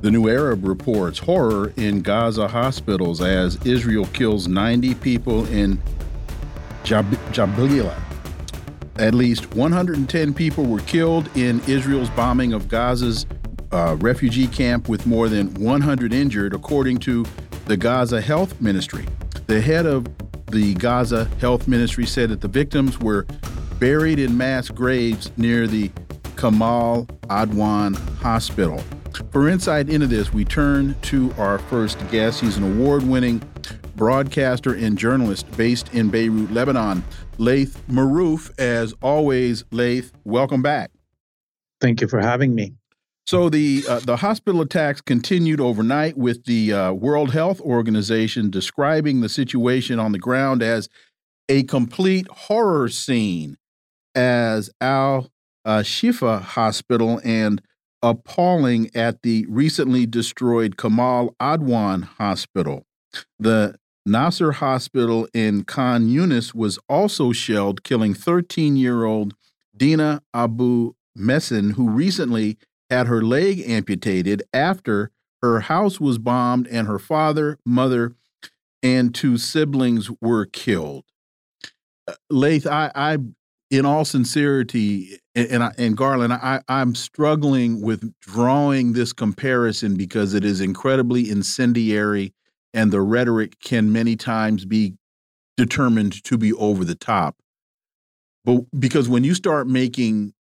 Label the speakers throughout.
Speaker 1: The New Arab reports horror in Gaza hospitals as Israel kills 90 people in Jab. At least 110 people were killed in Israel's bombing of Gaza's uh, refugee camp, with more than 100 injured, according to the Gaza Health Ministry. The head of the Gaza Health Ministry said that the victims were buried in mass graves near the Kamal Adwan Hospital. For insight into this, we turn to our first guest. He's an award winning broadcaster and journalist based in Beirut, Lebanon. Laith Marouf, as always, Laith, welcome back.
Speaker 2: Thank you for having me.
Speaker 1: So the uh, the hospital attacks continued overnight, with the uh, World Health Organization describing the situation on the ground as a complete horror scene, as Al uh, Shifa Hospital and appalling at the recently destroyed Kamal Adwan Hospital. The Nasser Hospital in Khan Yunis was also shelled, killing 13 year old Dina Abu Messin, who recently had her leg amputated after her house was bombed and her father, mother, and two siblings were killed. Uh, Laith, I, I in all sincerity, and and, and Garland, I, I'm struggling with drawing this comparison because it is incredibly incendiary, and the rhetoric can many times be determined to be over the top. But because when you start making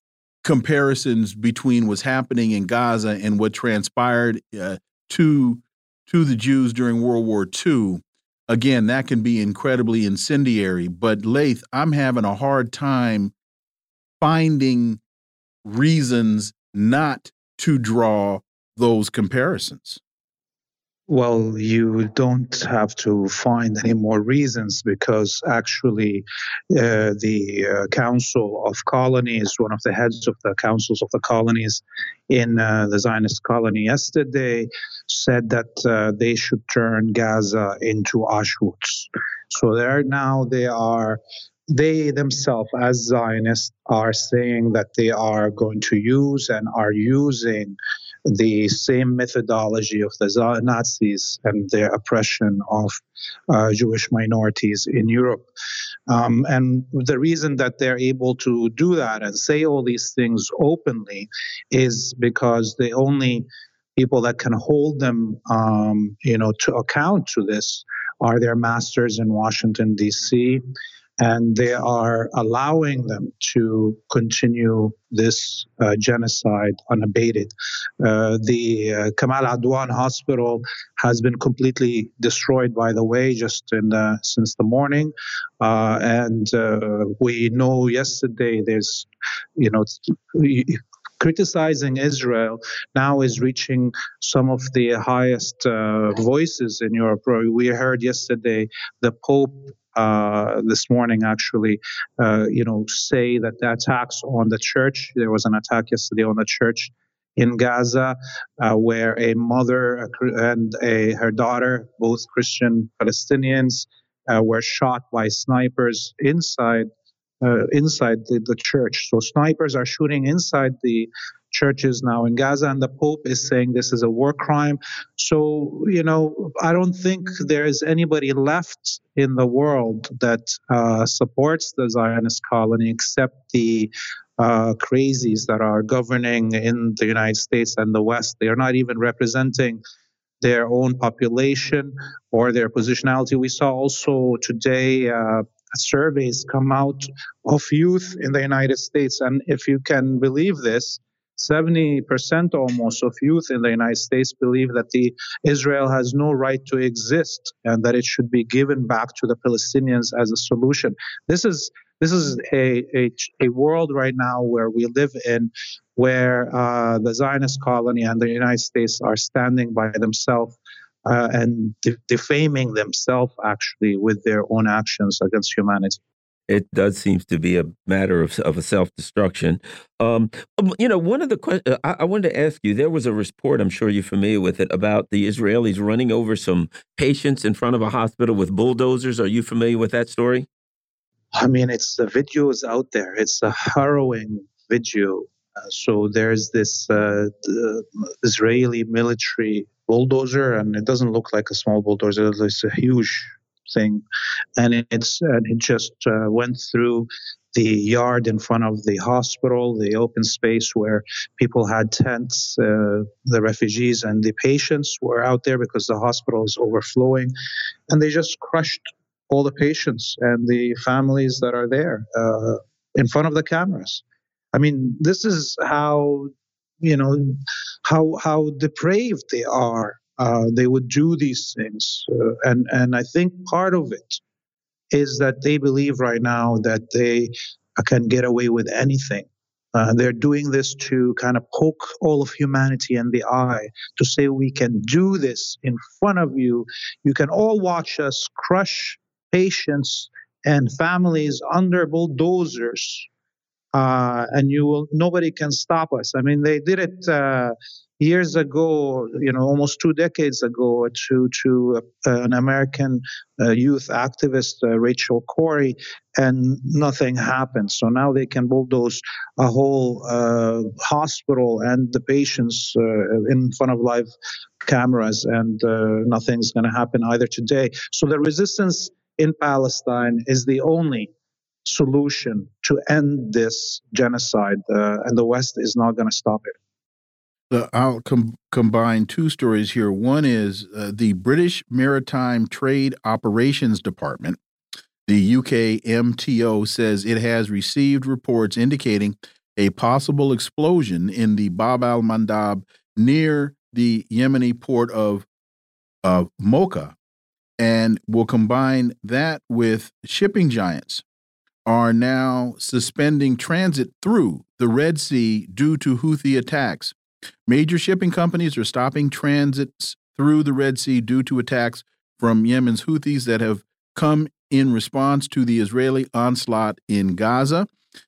Speaker 1: comparisons between what's happening in Gaza and what transpired uh, to to the Jews during World War II, again, that can be incredibly incendiary. But Laith, I'm having a hard time finding reasons not to draw those comparisons.
Speaker 2: Well, you don't have to find any more reasons because actually, uh, the uh, Council of Colonies, one of the heads of the councils of the colonies in uh, the Zionist colony yesterday, said that uh, they should turn Gaza into Auschwitz. So there now they are they themselves, as Zionists, are saying that they are going to use and are using the same methodology of the Nazis and their oppression of uh, Jewish minorities in Europe. Um, and the reason that they're able to do that and say all these things openly is because they only people that can hold them, um, you know, to account to this are their masters in Washington D.C and they are allowing them to continue this uh, genocide unabated. Uh, the uh, Kamal Adwan Hospital has been completely destroyed, by the way, just in the, since the morning. Uh, and uh, we know yesterday there's, you know, criticizing Israel now is reaching some of the highest uh, voices in Europe. We heard yesterday the Pope uh, this morning actually, uh, you know, say that the attacks on the church, there was an attack yesterday on the church in Gaza, uh, where a mother and a, her daughter, both Christian Palestinians, uh, were shot by snipers inside uh, inside the, the, church. So snipers are shooting inside the churches now in Gaza, and the Pope is saying this is a war crime. So, you know, I don't think there is anybody left in the world that uh, supports the Zionist colony except the uh, crazies that are governing in the United States and the West. They are not even representing their own population or their positionality. We saw also today uh, surveys come out of youth in the United States. And if you can believe this, 70% almost of youth in the United States believe that the Israel has no right to exist and that it should be given back to the Palestinians as a solution. This is This is a, a, a world right now where we live in where uh, the Zionist colony and the United States are standing by themselves uh, and de- defaming themselves actually with their own actions against humanity
Speaker 3: it does seem to be a matter of, of a self destruction. Um, um, you know, one of the questions I, I, wanted to ask you there was a report, I'm sure you're familiar with it, about the Israelis running over some patients in front of a hospital with bulldozers. Are you familiar with that story?
Speaker 2: I mean, it's the videos out there, it's a harrowing video so there's this uh, Israeli military bulldozer, and it doesn't look like a small bulldozer; it's a huge thing, and it's and it just uh, went through the yard in front of the hospital, the open space where people had tents. Uh, the refugees and the patients were out there because the hospital is overflowing, and they just crushed all the patients and the families that are there uh, in front of the cameras. I mean, this is how you know how how depraved they are. Uh, they would do these things, uh, and and I think part of it is that they believe right now that they can get away with anything. Uh, they're doing this to kind of poke all of humanity in the eye to say we can do this in front of you. You can all watch us crush patients and families under bulldozers uh, and you will nobody can stop us. I mean, they did it uh, years ago, you know, almost two decades ago, to to uh, an American uh, youth activist, uh, Rachel Corrie, and nothing happened. So now they can bulldoze a whole uh, hospital and the patients in front of live cameras, and nothing's going to happen either today. So the resistance in Palestine is the only solution to end this genocide, uh, and the West is not going to stop it.
Speaker 1: I'll com combine two stories here. One is uh, the British Maritime Trade Operations Department, the UK MTO, says it has received reports indicating a possible explosion in the Bab al Mandab near the Yemeni port of uh, Mocha, and will combine that with shipping giants are now suspending transit through the Red Sea due to Houthi attacks. Major shipping companies are stopping transits through the Red Sea due to attacks from Yemen's Houthis that have come in response to the Israeli onslaught in Gaza.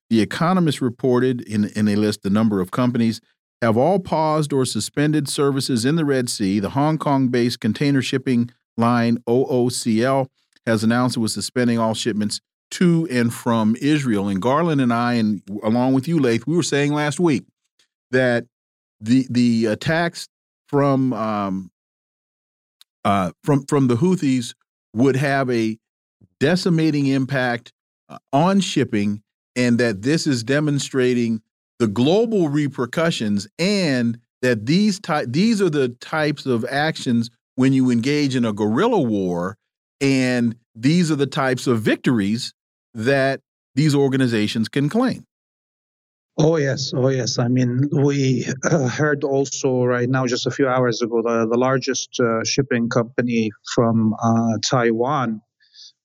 Speaker 1: The Economist reported in, in a list the number of companies have all paused or suspended services in the Red Sea. The Hong Kong based container shipping line OOCL has announced it was suspending all shipments to and from Israel. And Garland and I, and along with you, Laith, we were saying last week that the the attacks from um, uh, from from the Houthis would have a decimating impact uh, on shipping, and that this is demonstrating the global repercussions, and that these ty these are the types of actions when you engage in a guerrilla war, and these are the types of victories that these organizations can claim.
Speaker 2: Oh, yes. Oh, yes. I mean, we uh, heard also right now, just a few hours ago, the, the largest uh, shipping company from uh, Taiwan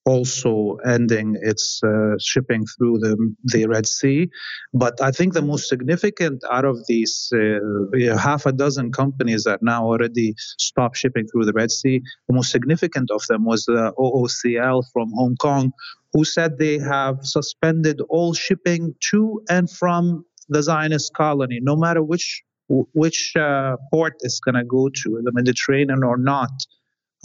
Speaker 2: also ending its uh, shipping through the, the Red Sea. But I think the most significant out of these uh, half a dozen companies that now already stopped shipping through the Red Sea, the most significant of them was the OOCL from Hong Kong, who said they have suspended all shipping to and from the Zionist colony, no matter which which uh, port it's going to go to, the Mediterranean or not,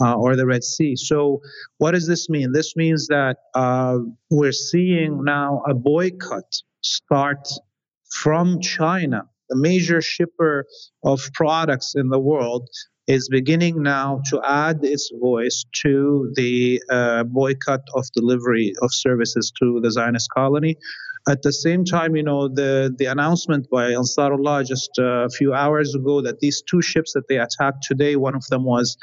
Speaker 2: uh, or the Red Sea. So, what does this mean? This means that uh, we're seeing now a boycott start from China, the major shipper of products in the world, is beginning now to add its voice to the uh, boycott of delivery of services to the Zionist colony. At the same time, you know, the, the announcement by Ansarullah just a few hours ago that these two ships that they attacked today, one of them was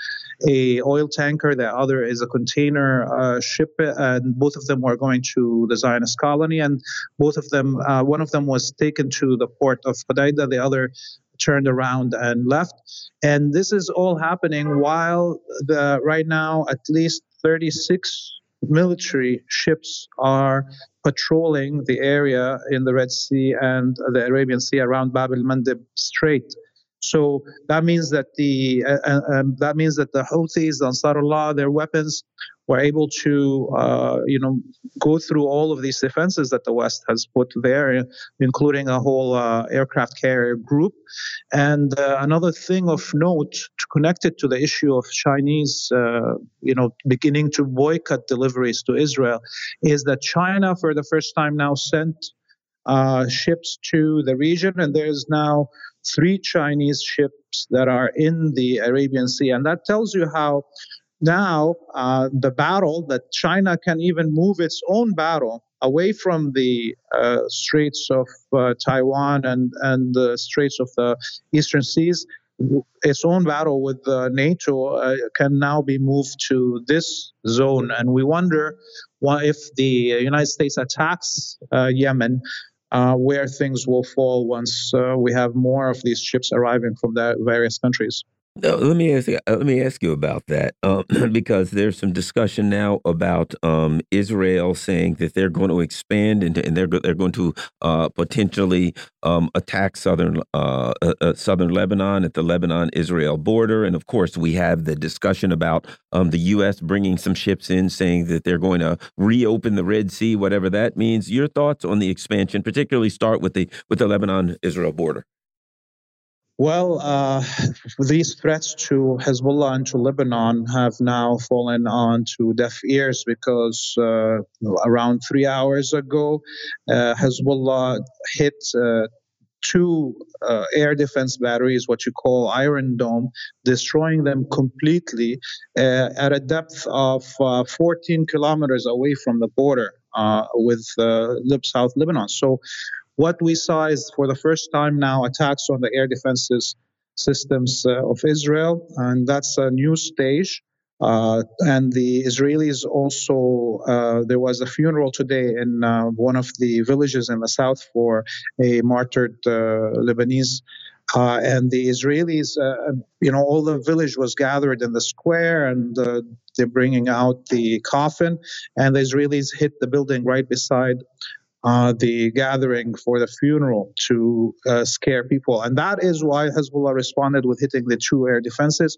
Speaker 2: a oil tanker, the other is a container uh, ship, and both of them were going to the Zionist colony, and both of them, uh, one of them was taken to the port of Hodeida, the other turned around and left. And this is all happening while the right now at least 36 military ships are patrolling the area in the Red Sea and the Arabian Sea around Bab el Mandeb Strait. So that means that the uh, uh, um, that means that the Houthis, Ansarullah, their weapons were able to uh, you know go through all of these defenses that the West has put there, including a whole uh, aircraft carrier group. And uh, another thing of note, to connected to the issue of Chinese, uh, you know, beginning to boycott deliveries to Israel, is that China, for the first time now, sent ships to the region, and there is now three Chinese ships that are in the Arabian Sea. And that tells you how now uh, the battle that China can even move its own battle away from the uh, Straits of uh, Taiwan and, and the Straits of the Eastern Seas. Its own battle with uh, NATO uh, can now be moved to this zone. And we wonder why, if the United States attacks uh, Yemen, uh, where things will fall once uh, we have more of these ships arriving from the various countries.
Speaker 3: No, let me ask you. Let me ask you about that um, because there's some discussion now about um, Israel saying that they're going to expand and they're they're going to uh, potentially um, attack southern uh, uh, uh southern Lebanon at the Lebanon-Israel border, and of course we have the discussion about um, the U.S. bringing some ships in, saying that they're going to reopen the Red Sea, whatever that means. Your thoughts on the expansion, particularly start with the with the Lebanon-Israel border.
Speaker 2: Well, uh, these threats to Hezbollah and to Lebanon have now fallen onto deaf ears because uh, around three hours ago, uh, Hezbollah hit uh, two uh, air defense batteries, what you call Iron Dome, destroying them completely uh, at a depth of 14 kilometers away from the border with South Lebanon. So what we saw is for the first time now attacks on the air defenses systems uh, of Israel, and that's a new stage. Uh, and the Israelis also, uh, there was a funeral today in uh, one of the villages in the south for a martyred uh, Lebanese. Uh, and the Israelis, you know, all the village was gathered in the square and they're bringing out the coffin. And the Israelis hit the building right beside uh, the gathering for the funeral to uh, scare people. And that is why Hezbollah responded with hitting the two air defenses.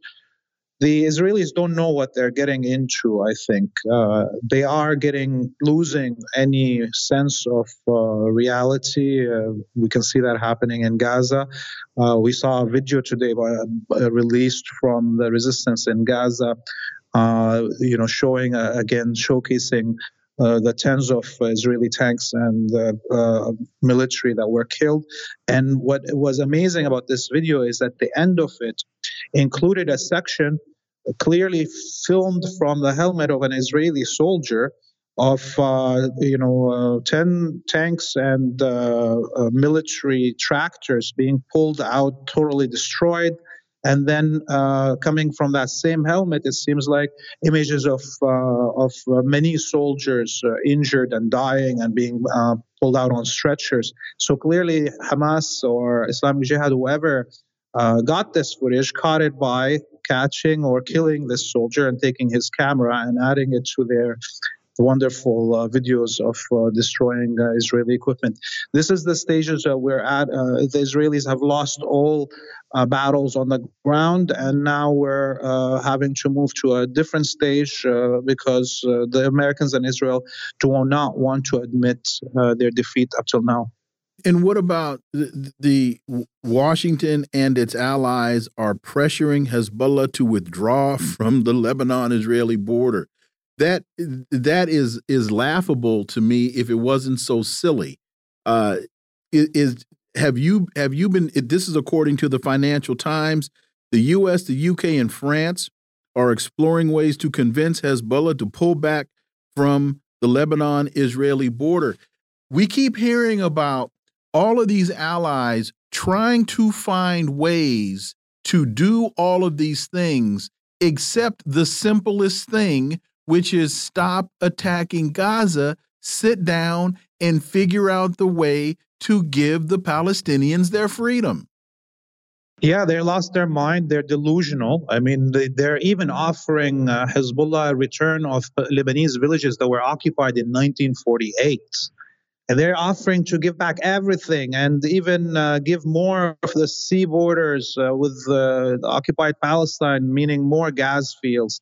Speaker 2: The Israelis don't know what they're getting into, I think. Uh, they are getting, losing any sense of uh, reality. Uh, we can see that happening in Gaza. Uh, we saw a video today released from the resistance in Gaza, you know, showing, again, showcasing uh, the tens of Israeli tanks and uh, military that were killed. And what was amazing about this video is that the end of it included a section clearly filmed from the helmet of an Israeli soldier of uh, you know uh, 10 tanks and uh, military tractors being pulled out totally destroyed and then uh, coming from that same helmet, it seems like images of uh, of uh, many soldiers uh, injured and dying and being pulled out on stretchers. So clearly, Hamas or Islamic Jihad, whoever got this footage, caught it by catching or killing this soldier and taking his camera and adding it to their wonderful uh, videos of uh, destroying uh, Israeli equipment. This is the stages we're at. Uh, the Israelis have lost all uh, battles on the ground, and now we're uh, having to move to a different stage because the Americans and Israel do not want to admit their defeat up till now.
Speaker 1: And what about the, the, Washington and its allies are pressuring Hezbollah to withdraw from the Lebanon Israeli border? That that is is laughable to me if it wasn't so silly. Uh, is have you have you been? This is according to the Financial Times. The U.S., the U.K., and France are exploring ways to convince Hezbollah to pull back from the Lebanon-Israeli border. We keep hearing about all of these allies trying to find ways to do all of these things, except the simplest thing, which is stop attacking Gaza, sit down and figure out the way to give the Palestinians their freedom.
Speaker 2: Yeah, they lost their mind. They're delusional. I mean, they, are even offering uh, Hezbollah a return of Lebanese villages that were occupied in 1948. And they're offering to give back everything and even uh, give more of the sea borders uh, with uh, occupied Palestine, meaning more gas fields.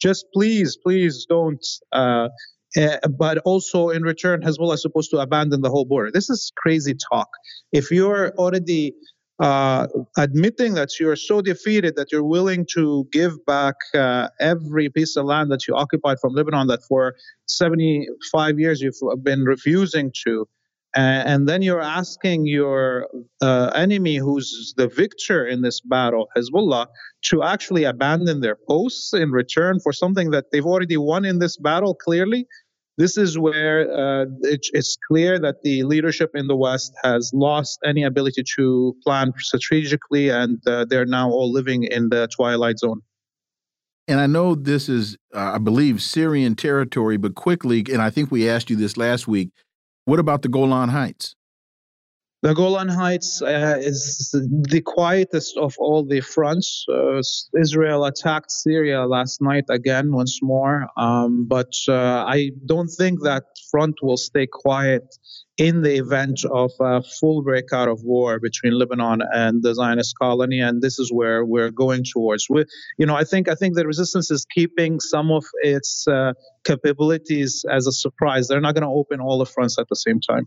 Speaker 2: Just please, please don't. Uh, eh, but also in return, Hezbollah is supposed to abandon the whole border. This is crazy talk. If you're already uh, admitting that you're so defeated that you're willing to give back uh, every piece of land that you occupied from Lebanon that for 75 years you've been refusing to. And then you're asking your uh, enemy, who's the victor in this battle, Hezbollah, to actually abandon their posts in return for something that they've already won in this battle, clearly this is where uh, it, it's clear that the leadership in the West has lost any ability to plan strategically, and uh, they're now all living in the twilight zone.
Speaker 1: And I know this is, uh, I believe, Syrian territory, but quickly, and I think we asked you this last week what about the Golan Heights?
Speaker 2: The Golan Heights uh, is the quietest of all the fronts. Uh, Israel attacked Syria last night again, once more. Um, but uh, I don't think that front will stay quiet in the event of a full breakout of war between Lebanon and the Zionist colony. And this is where we're going towards. We, you know, I think I think the resistance is keeping some of its uh, capabilities as a surprise. They're not going to open all the fronts at the same time.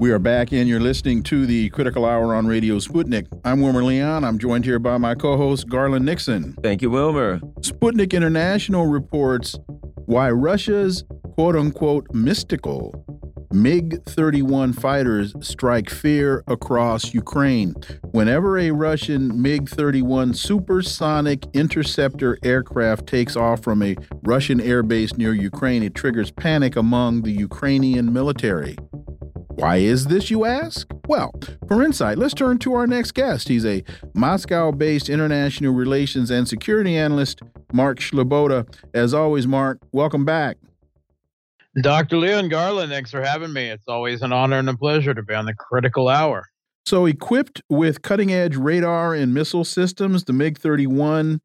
Speaker 1: We are back and You're listening to the Critical Hour on Radio Sputnik. I'm Wilmer Leon. I'm joined here by my co host, Garland Nixon.
Speaker 3: Thank you, Wilmer.
Speaker 1: Sputnik International reports why Russia's quote unquote mystical MiG 31 fighters strike fear across Ukraine. Whenever a Russian MiG 31 supersonic interceptor aircraft takes off from a Russian airbase near Ukraine, it triggers panic among the Ukrainian military. Why is this, you ask? Well, for insight, let's turn to our next guest. He's a Moscow based international relations and security analyst, Mark Sleboda. As always, Mark, welcome back.
Speaker 4: Dr. Leon Garland, thanks for having me. It's always an honor and a pleasure to be on the critical hour.
Speaker 1: So, equipped with cutting edge radar and missile systems, the MiG 31,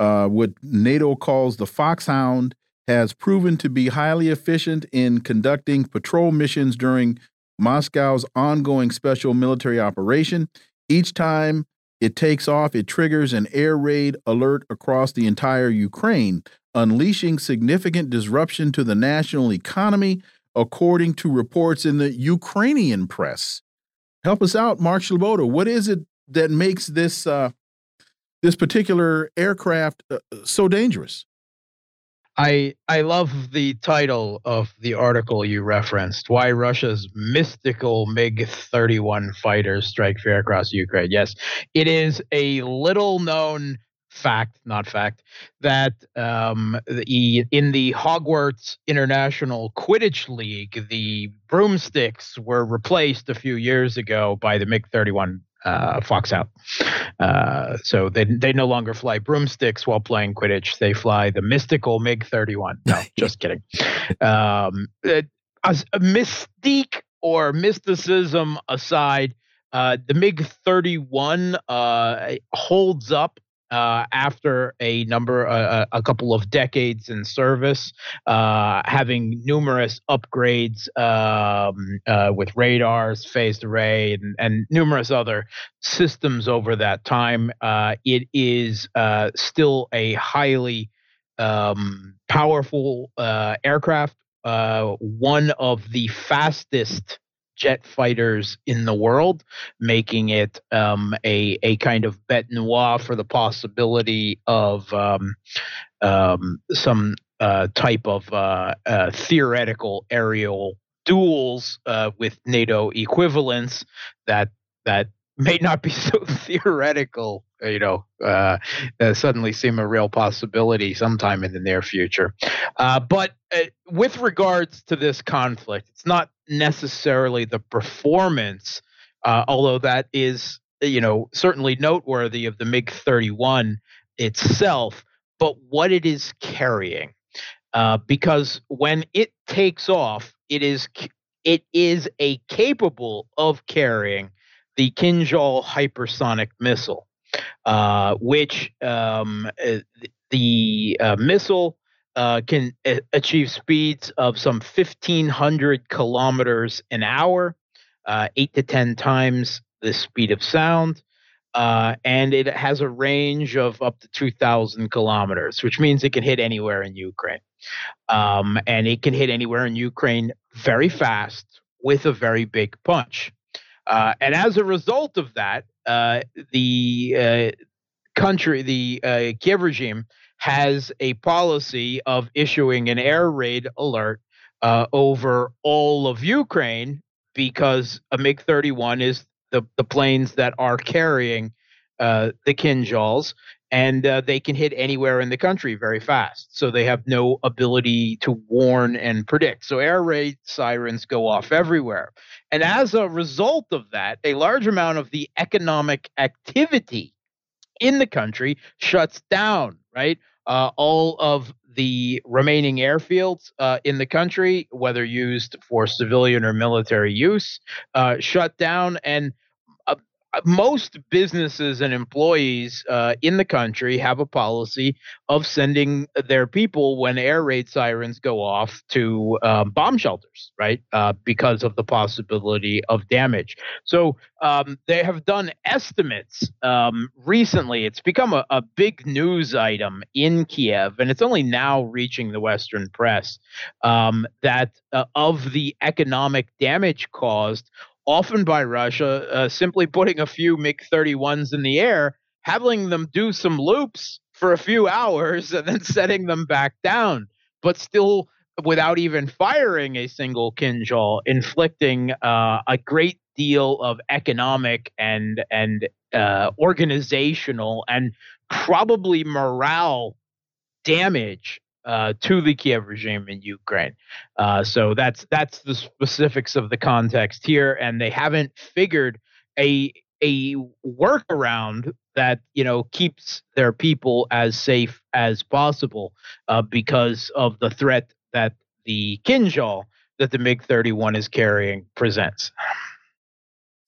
Speaker 1: uh, what NATO calls the Foxhound, has proven to be highly efficient in conducting patrol missions during Moscow's ongoing special military operation. Each time it takes off, it triggers an air raid alert across the entire Ukraine, unleashing significant disruption to the national economy, according to reports in the Ukrainian press. Help us out, Mark Sleboda. What is it that makes this uh, this particular aircraft uh, so dangerous?
Speaker 4: I I love the title of the article you referenced. Why Russia's mystical MiG-31 fighters strike fear across Ukraine. Yes, it is a little known fact, not fact, that um, the, in the Hogwarts International Quidditch League, the broomsticks were replaced a few years ago by the MiG 31 uh, out. Uh, so they they no longer fly broomsticks while playing Quidditch. They fly the mystical MiG 31. No, just kidding. Um, it, as a mystique or mysticism aside, uh, the MiG 31 uh, holds up uh, after a number, uh, a couple of decades in service, uh, having numerous upgrades um, uh, with radars, phased array, and, and, numerous other systems over that time. Uh, it is uh, still a highly um, powerful aircraft, one of the fastest jet fighters in the world, making it um, a a kind of bête noire for the possibility of um, um, some uh, type of uh, uh, theoretical aerial duels uh, with NATO equivalents that that may not be so theoretical, you know, uh, uh, suddenly seem a real possibility sometime in the near future. Uh, but uh, with regards to this conflict, it's not necessarily the performance, uh, although that is, you know, certainly noteworthy of the MiG 31 itself, but what it is carrying. Uh, because when it takes off, it is it is a capable of carrying the Kinzhal hypersonic missile, uh, which um, uh, the uh, missile uh, can a- achieve speeds of some 1,500 kilometers an hour, uh, eight to 10 times the speed of sound. Uh, and it has a range of up to 2,000 kilometers, which means it can hit anywhere in Ukraine. Um, and it can hit anywhere in Ukraine very fast with a very big punch. Uh, and as a result of that, uh, the uh, country, the uh, Kiev regime, has a policy of issuing an air raid alert uh, over all of Ukraine because a MiG 31 is the, the planes that are carrying uh, the Kinzhals, and uh, they can hit anywhere in the country very fast. So they have no ability to warn and predict. So air raid sirens go off everywhere. And as a result of that, a large amount of the economic activity in the country shuts down, right? Uh, all of the remaining airfields uh, in the country, whether used for civilian or military use, uh, shut down. And most businesses and employees uh, in the country have a policy of sending their people when air raid sirens go off to um, bomb shelters, right? Uh, because of the possibility of damage. So um, they have done estimates um, recently. It's become a, a, big news item in Kiev, and it's only now reaching the Western press um, that uh, of the economic damage caused often by Russia, uh, simply putting a few MiG 31s in the air, having them do some loops for a few hours, and then setting them back down, but still without even firing a single Kinzhal, inflicting uh, a great deal of economic and and uh, organizational and probably morale damage uh, to the Kiev regime in Ukraine. Uh, so that's that's the specifics of the context here, and they haven't figured a a workaround that you know keeps their people as safe as possible uh, because of the threat that the Kinzhal that the MiG 31 is carrying presents.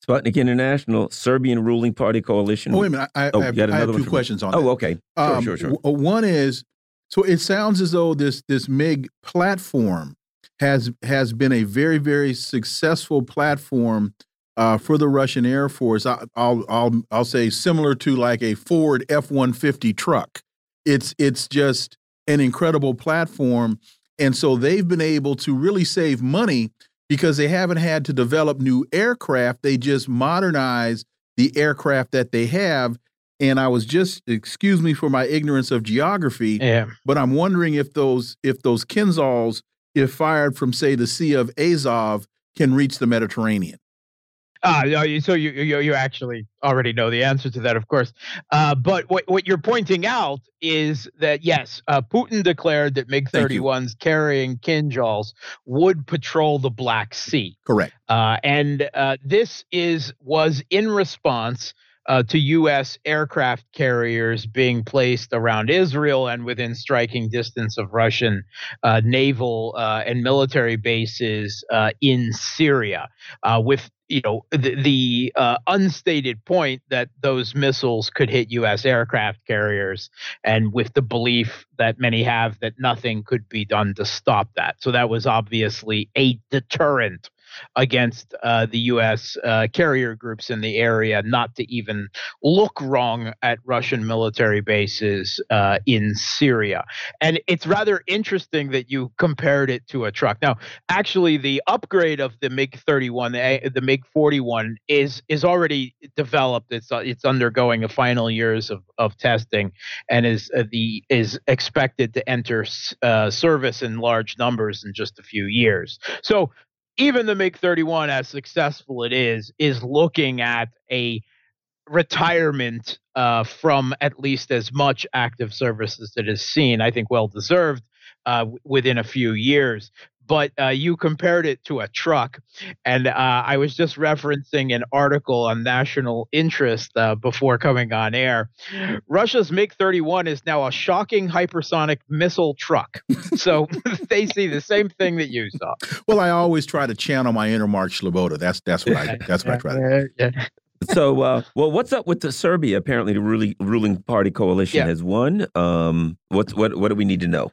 Speaker 3: Sputnik International, Serbian ruling party coalition.
Speaker 1: Oh, wait a minute. I, oh, I have, I have two questions on
Speaker 3: Oh,
Speaker 1: that.
Speaker 3: okay. Sure, um, sure, sure.
Speaker 1: One is so it sounds as though this this MiG platform has has been a very very successful platform uh, for the Russian Air Force. I, will I'll I'll say similar to like a Ford F one fifty truck. It's it's just an incredible platform, and so they've been able to really save money because they haven't had to develop new aircraft. They just modernize the aircraft that they have and I was just excuse me for my ignorance of geography,
Speaker 4: yeah.
Speaker 1: but I'm wondering if those if those Kinzhals, if fired from say the Sea of Azov, can reach the Mediterranean.
Speaker 4: Ah, uh, so you, you you actually already know the answer to that, of course. Uh, but what what you're pointing out is that yes, uh, Putin declared that MiG 31s carrying Kinzhals would patrol the Black Sea.
Speaker 1: Correct.
Speaker 4: Uh, and uh, this is was in response uh, to U.S. aircraft carriers being placed around Israel and within striking distance of Russian uh, naval uh, and military bases uh, in Syria, uh, with you know the, the uh, unstated point that those missiles could hit U.S. aircraft carriers, and with the belief that many have that nothing could be done to stop that. So that was obviously a deterrent against uh, the U.S. Uh, carrier groups in the area not to even look wrong at Russian military bases uh, in Syria. And it's rather interesting that you compared it to a truck. Now, actually, the upgrade of the MiG 31, the, the MiG 41, is is already developed. It's uh, it's undergoing a final years of, of testing, and is uh, the is expected to enter uh, service in large numbers in just a few years. So even the MiG 31, as successful it is, is looking at a retirement uh, from at least as much active service as it has seen. I think well deserved uh, within a few years but uh, you compared it to a truck. And uh, I was just referencing an article on national interest uh, before coming on air. Russia's MiG 31 is now a shocking hypersonic missile truck. so they see the same thing that you saw.
Speaker 1: Well, I always try to channel my inner Mark Sleboda. That's that's what I that's what I try to do.
Speaker 3: so, uh, well, what's up with the Serbia? Apparently, the ruling ruling party coalition yeah. has won. Um, what's what? What do we need to know?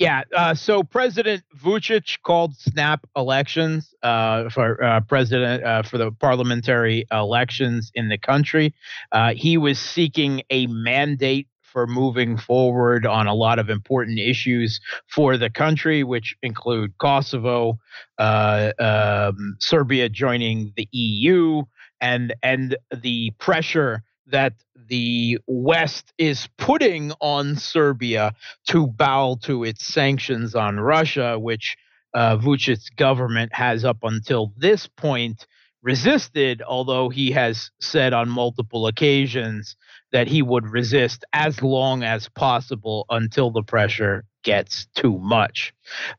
Speaker 4: Yeah. Uh, so President Vucic called snap elections uh, for uh, president uh, for the parliamentary elections in the country. Uh, he was seeking a mandate for moving forward on a lot of important issues for the country, which include Kosovo, uh, um, Serbia joining the EU, and and the pressure that the West is putting on Serbia to bow to its sanctions on Russia, which uh, Vucic's government has up until this point resisted, although he has said on multiple occasions that he would resist as long as possible until the pressure gets too much.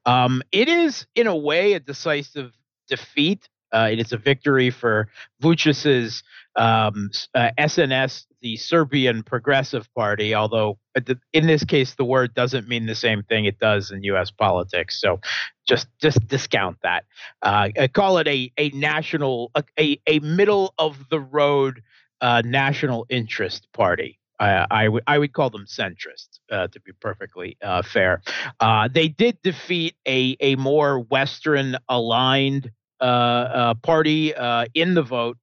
Speaker 4: Um, it is, in a way, a decisive defeat. Uh, it is a victory for Vucic's um, uh, SNS, the Serbian Progressive Party, although in this case the word doesn't mean the same thing it does in U.S. politics. So just just discount that. Uh, call it a a national a a middle of the road uh, national interest party. Uh, I would I would call them centrist, uh, to be perfectly uh, fair. Uh, they did defeat a a more Western aligned uh, uh, party in the vote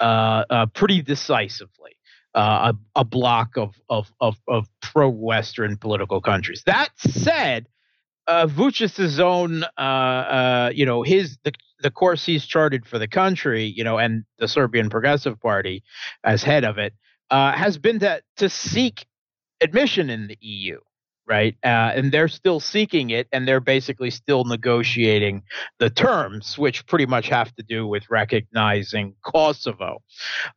Speaker 4: uh, uh, pretty decisively. Uh, a, a, block of of of, of pro Western political countries. That said, uh, Vucic's own, uh, uh, you know, his the the course he's charted for the country, you know, and the Serbian Progressive Party as head of it, uh, has been to to seek admission in the EU right? Uh, and they're still seeking it, and they're basically still negotiating the terms, which pretty much have to do with recognizing Kosovo.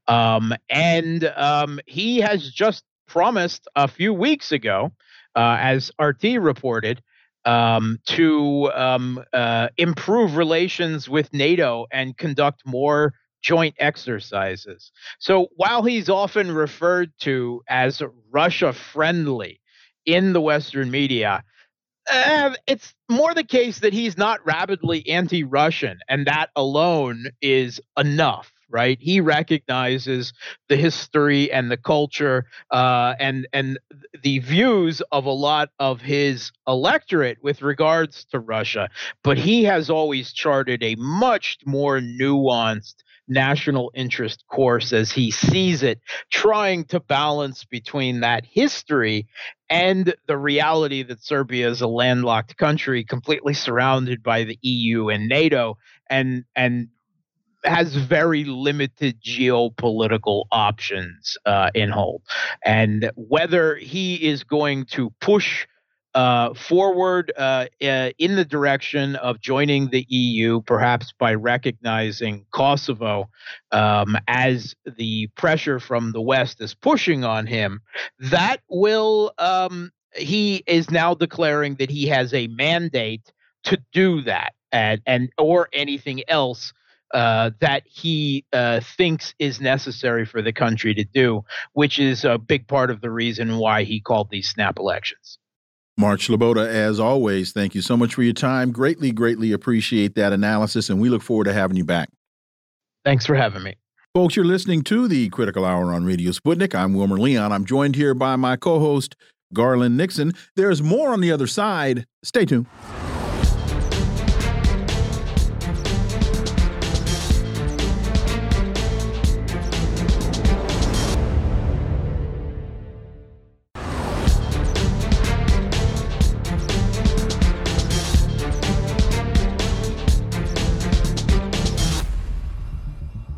Speaker 4: Um, and um, he has just promised a few weeks ago, uh, as RT reported. Um, to um, uh, improve relations with NATO and conduct more joint exercises. So while he's often referred to as Russia friendly, in the Western media. Uh, it's more the case that he's not rabidly anti Russian, and that alone is enough right? He recognizes the history and the culture uh, and and the views of a lot of his electorate with regards to Russia, but he has always charted a much more nuanced national interest course as he sees it, trying to balance between that history and the reality that Serbia is a landlocked country completely surrounded by the EU and NATO and and has very limited geopolitical options uh, in hold. And whether he is going to push uh, forward uh, uh, in the direction of joining the EU, perhaps by recognizing Kosovo um, as the pressure from the West is pushing on him, that will. Um, he is now declaring that he has a mandate to do that, and and or anything else uh, that he uh, thinks is necessary for the country to do, which is a big part of the reason why he called these snap elections.
Speaker 1: Mark Sleboda, as always, thank you so much for your time. Greatly, greatly appreciate that analysis, and we look forward to having you back.
Speaker 4: Thanks for having me.
Speaker 1: Folks, you're listening to the Critical Hour on Radio Sputnik. I'm Wilmer Leon. I'm joined here by my co host, Garland Nixon. There's more on the other side. Stay tuned.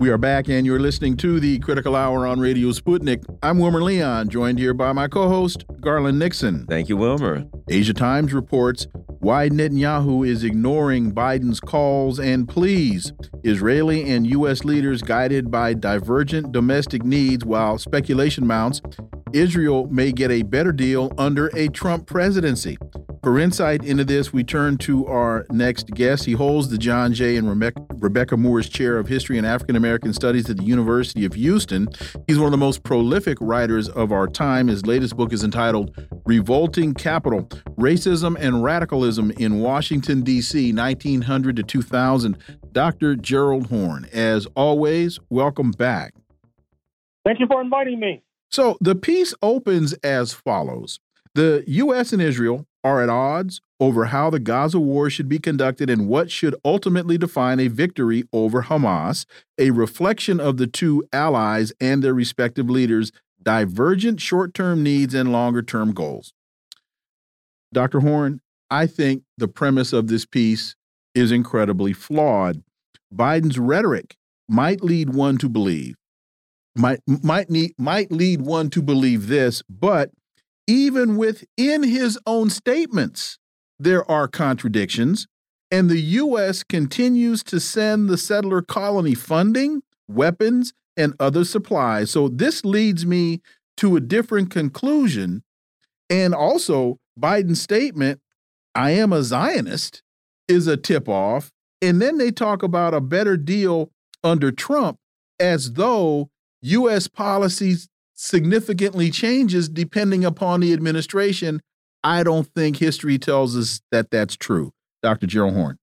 Speaker 1: We are back, and you're listening to the Critical Hour on Radio Sputnik. I'm Wilmer Leon, joined here by my co host, Garland Nixon.
Speaker 3: Thank you, Wilmer.
Speaker 1: Asia Times reports why Netanyahu is ignoring Biden's calls and pleas. Israeli and U.S. leaders guided by divergent domestic needs while speculation mounts. Israel may get a better deal under a Trump presidency. For insight into this, we turn to our next guest. He holds the John Jay and Rebecca Moores Chair of History and African American Studies at the University of Houston. He's one of the most prolific writers of our time. His latest book is entitled Revolting Capital Racism and Radicalism in Washington, D.C., 1900 to 2000. Dr. Gerald Horne, as always, welcome back.
Speaker 5: Thank you for inviting me.
Speaker 1: So the piece opens as follows The U.S. and Israel are at odds over how the Gaza war should be conducted and what should ultimately define a victory over Hamas, a reflection of the two allies and their respective leaders' divergent short term needs and longer term goals. Dr. Horne, I think the premise of this piece is incredibly flawed. Biden's rhetoric might lead one to believe might might need might lead one to believe this, but even within his own statements, there are contradictions, and the U.S. continues to send the settler colony funding, weapons, and other supplies. So this leads me to a different conclusion. And also, Biden's statement, I am a Zionist, is a tip off. And then they talk about a better deal under Trump as though U.S. policies significantly changes depending upon the administration. I don't think history tells us that that's true. Dr. Gerald Horne.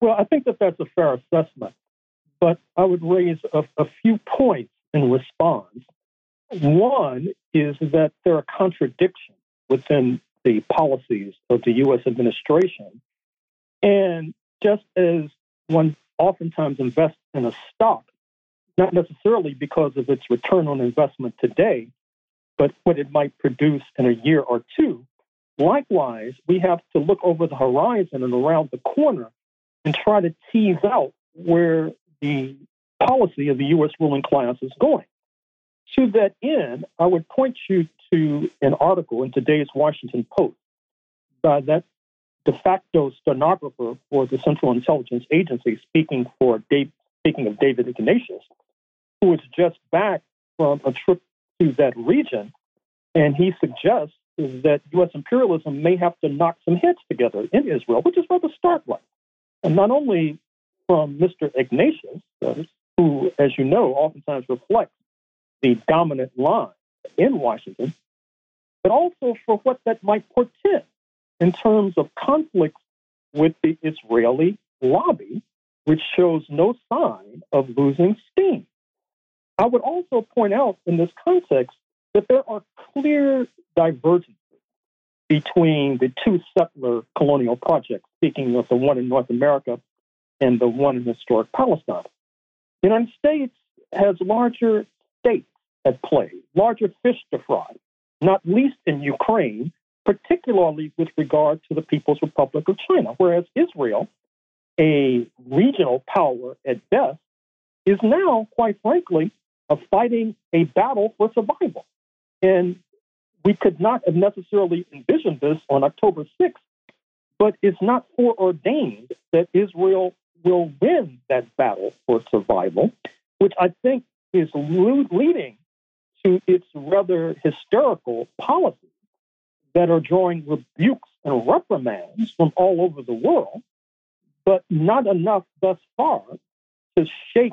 Speaker 5: Well, I think that that's a fair assessment, but I would raise a, a few points in response. One is that there are contradictions within the policies of the U.S. administration. And just as one oftentimes invests in a stock not necessarily because of its return on investment today, but what it might produce in a year or two. Likewise, we have to look over the horizon and around the corner and try to tease out where the policy of the U.S. ruling class is going. To that end, I would point you to an article in today's Washington Post by that de facto stenographer for the Central Intelligence Agency, speaking for Dave, speaking of David Ignatius, who is just back from a trip to that region. And he suggests that U.S. imperialism may have to knock some heads together in Israel, which is rather startling. And not only from Mr. Ignatius, who, as you know, oftentimes reflects the dominant line in Washington, but also for what that might portend in terms of conflicts with the Israeli lobby, which shows no sign of losing steam. I would also point out in this context that there are clear divergences between the two settler colonial projects, speaking of the one in North America and the one in historic Palestine. The United States has larger stakes at play, larger fish to fry, not least in Ukraine, particularly with regard to the People's Republic of China, whereas Israel, a regional power at best, is now, quite frankly, of fighting a battle for survival. And we could not have necessarily envisioned this on October 6th, but it's not foreordained that Israel will win that battle for survival, which I think is leading to its rather hysterical policies that are drawing rebukes and reprimands from all over the world, but not enough thus far to shake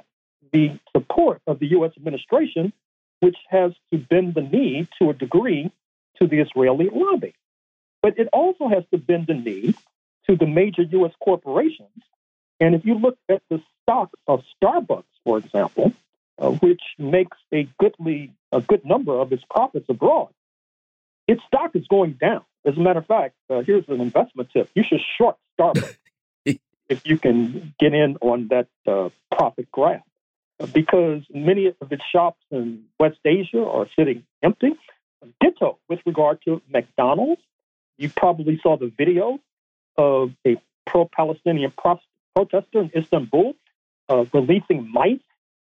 Speaker 5: the support of the U.S. administration, which has to bend the knee to a degree to the Israeli lobby. But it also has to bend the knee to the major U.S. corporations. And if you look at the stock of Starbucks, for example, uh, which makes a goodly a good number of its profits abroad, its stock is going down. As a matter of fact, uh, here's an investment tip: you should short Starbucks if you can get in on that uh, profit grab because many of its shops in West Asia are sitting empty. Ditto with regard to McDonald's. You probably saw the video of a pro Palestinian protester in Istanbul uh, releasing mice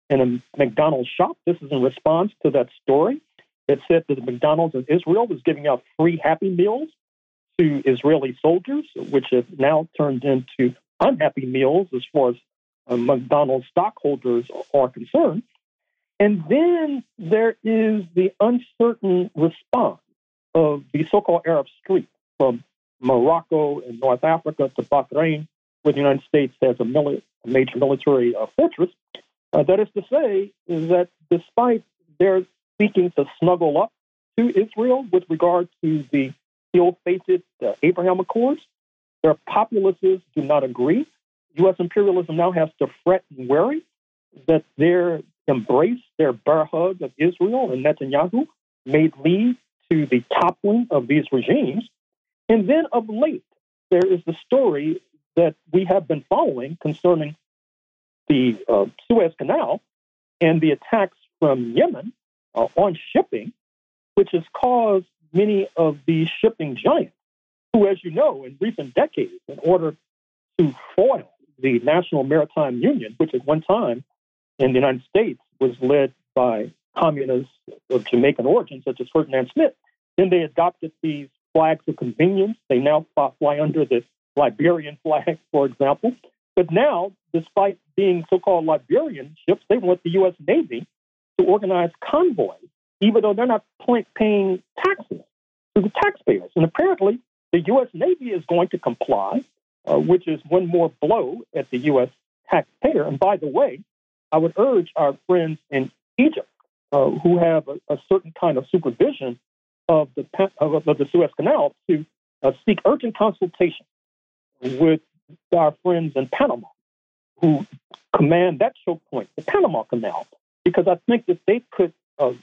Speaker 5: in a McDonald's shop. This is in response to that story. that said that McDonald's in Israel was giving out free Happy Meals to Israeli soldiers, which have now turned into unhappy meals as far as uh, McDonald's stockholders are concerned. And then there is the uncertain response of the so called Arab Street from Morocco and North Africa to Bahrain, where the United States has a, mili- a major military uh, fortress. Uh, that is to say, that despite their seeking to snuggle up to Israel with regard to the ill-fated uh, Abraham Accords, their populaces do not agree. U.S. imperialism now has to fret and worry that their embrace, their bear hug of Israel and Netanyahu may lead to the toppling of these regimes. And then of late, there is the story that we have been following concerning the uh, Suez Canal and the attacks from Yemen uh, on shipping, which has caused many of these shipping giants, who, as you know, in recent decades, in order to foil the National Maritime Union, which at one time in the United States was led by communists of Jamaican origin, such as Ferdinand Smith. Then they adopted these flags of convenience. They now fly under the Liberian flag, for example. But now, despite being so called Liberian ships, they want the U.S. Navy to organize convoys, even though they're not paying taxes to the taxpayers. And apparently, the U.S. Navy is going to comply, uh, which is one more blow at the U.S. taxpayer. And by the way, I would urge our friends in Egypt uh, who have a, a, certain kind of supervision of the, of, of the Suez Canal to uh, seek urgent consultation with our friends in Panama who command that choke point, the Panama Canal, because I think that they could uh,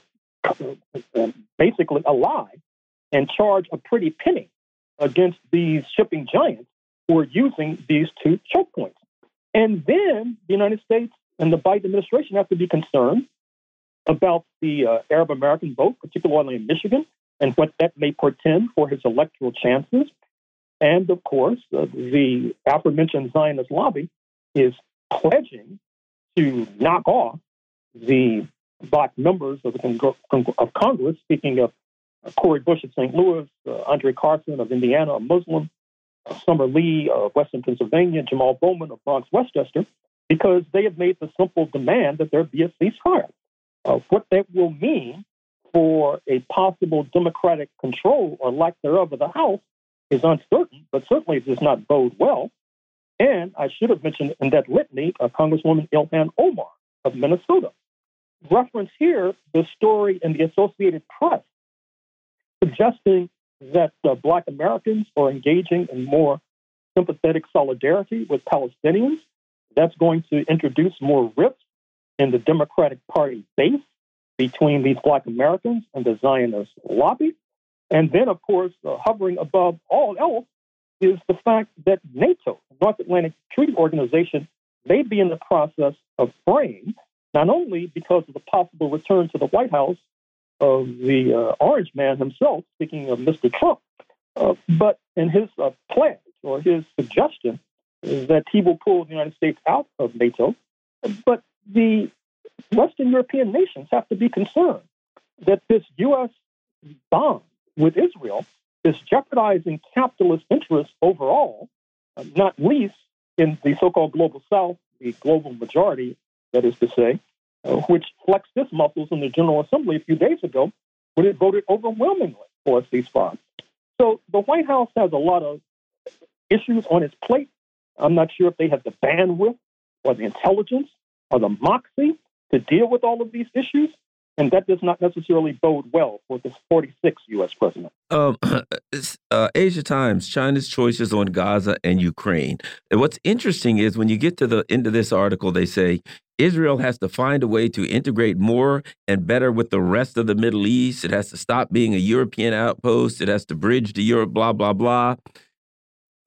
Speaker 5: uh basically ally and charge a pretty penny against these shipping giants are using these two choke points. And then the United States and the Biden administration have to be concerned about the uh, Arab American vote, particularly in Michigan, and what that may portend for his electoral chances. And of course, uh, the aforementioned Zionist lobby is pledging to knock off the black members of, of Congress, speaking of uh, Cori Bush of St. Louis, uh, Andre Carson of Indiana, a Muslim, Summer Lee of Western Pennsylvania, and Jamal Bowman of Bronx, Westchester, because they have made the simple demand that there be a ceasefire. Uh, what that will mean for a possible Democratic control or lack thereof of the House is uncertain, but certainly does not bode well. And I should have mentioned in that litany uh, Congresswoman Ilhan Omar of Minnesota. Reference here the story in the Associated Press suggesting that uh, Black Americans are engaging in more sympathetic solidarity with Palestinians that's going to introduce more rifts in the Democratic Party base between these Black Americans and the Zionist lobby. And then, of course, uh, hovering above all else is the fact that NATO, North Atlantic Treaty Organization, may be in the process of fraying, not only because of the possible return to the White House of the uh, Orange Man himself, speaking of Mr. Trump, uh, but in his uh, pledge or his suggestion that he will pull the United States out of NATO. But the Western European nations have to be concerned that this U.S. bond with Israel is jeopardizing capitalist interests overall, not least in the so called global south, the global majority, that is to say, Uh, which flexed its muscles in the General Assembly a few days ago when it voted overwhelmingly for a ceasefire. So the White House has a lot of issues on its plate I'm not sure if they have the bandwidth or the intelligence or the moxie to deal with all of these issues. And that does not necessarily bode well for this 46th U.S. president.
Speaker 3: Um, uh, Asia Times, China's choices on Gaza and Ukraine. And what's interesting is when you get to the end of this article, they say Israel has to find a way to integrate more and better with the rest of the Middle East. It has to stop being a European outpost. It has to bridge to Europe, blah, blah, blah.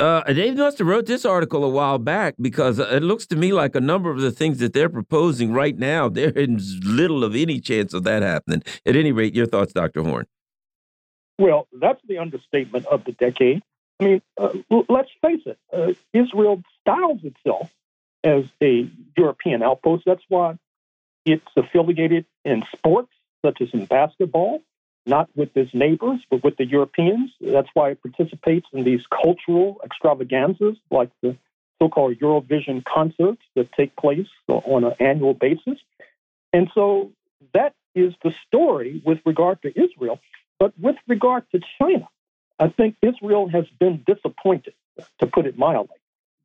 Speaker 3: Uh, Dave must have wrote this article a while back because it looks to me like a number of the things that they're proposing right now, there is little of any chance of that happening. At any rate, your thoughts, Dr. Horne?
Speaker 5: Well, that's the understatement of the decade. I mean, uh, let's face it, uh, Israel styles itself as a European outpost. That's why it's affiliated in sports, such as in basketball, not with its neighbors, but with the Europeans. That's why it participates in these cultural extravaganzas like the so called Eurovision concerts that take place on an annual basis. And so that is the story with regard to Israel. But with regard to China, I think Israel has been disappointed, to put it mildly,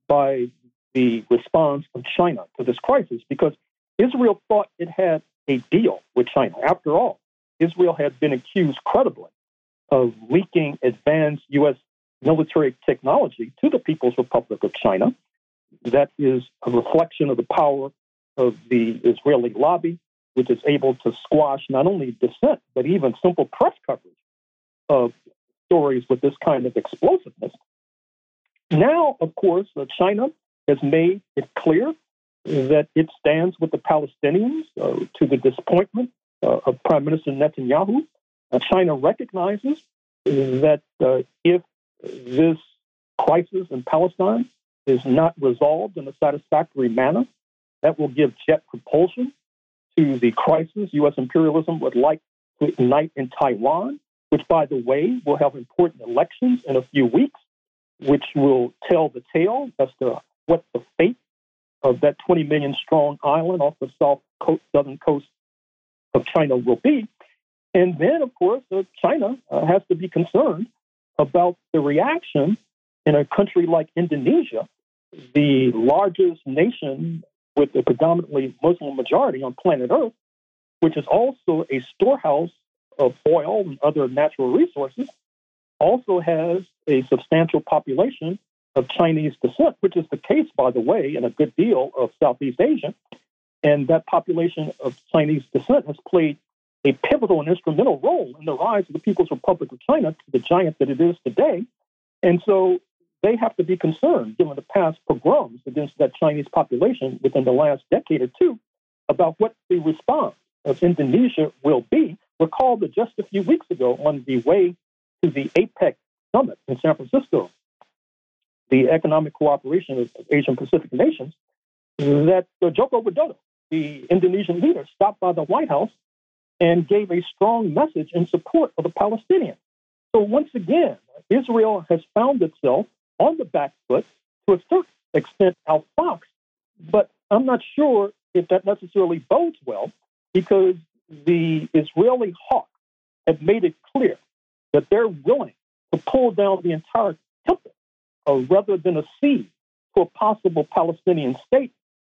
Speaker 5: by the response of China to this crisis because Israel thought it had a deal with China. After all, Israel had been accused credibly of leaking advanced U.S. military technology to the People's Republic of China. That is a reflection of the power of the Israeli lobby, which is able to squash not only dissent, but even simple press coverage of stories with this kind of explosiveness. Now, of course, uh, China has made it clear that it stands with the Palestinians uh, to the disappointment of Prime Minister Netanyahu. Uh, China recognizes that uh, if this crisis in Palestine is not resolved in a satisfactory manner, that will give jet propulsion to the crisis U.S. imperialism would like to ignite in Taiwan, which, by the way, will have important elections in a few weeks, which will tell the tale as to what the fate of that 20 million strong island off the south coast, southern coast of China will be. And then, of course, uh, China uh, has to be concerned about the reaction in a country like Indonesia, the largest nation with a predominantly Muslim majority on planet Earth, which is also a storehouse of oil and other natural resources, also has a substantial population of Chinese descent, which is the case, by the way, in a good deal of Southeast Asia. And that population of Chinese descent has played a pivotal and instrumental role in the rise of the People's Republic of China to the giant that it is today. And so they have to be concerned, given the past pogroms against that Chinese population within the last decade or two, about what the response of Indonesia will be. Recall that just a few weeks ago, on the way to the APEC summit in San Francisco, the economic cooperation of Asian Pacific nations, that Joko Widodo, the Indonesian leader, stopped by the White House and gave a strong message in support of the Palestinians. So once again, Israel has found itself on the back foot to a certain extent Fox, but I'm not sure if that necessarily bodes well because the Israeli hawks have made it clear that they're willing to pull down the entire temple uh, rather than a accede to a possible Palestinian state,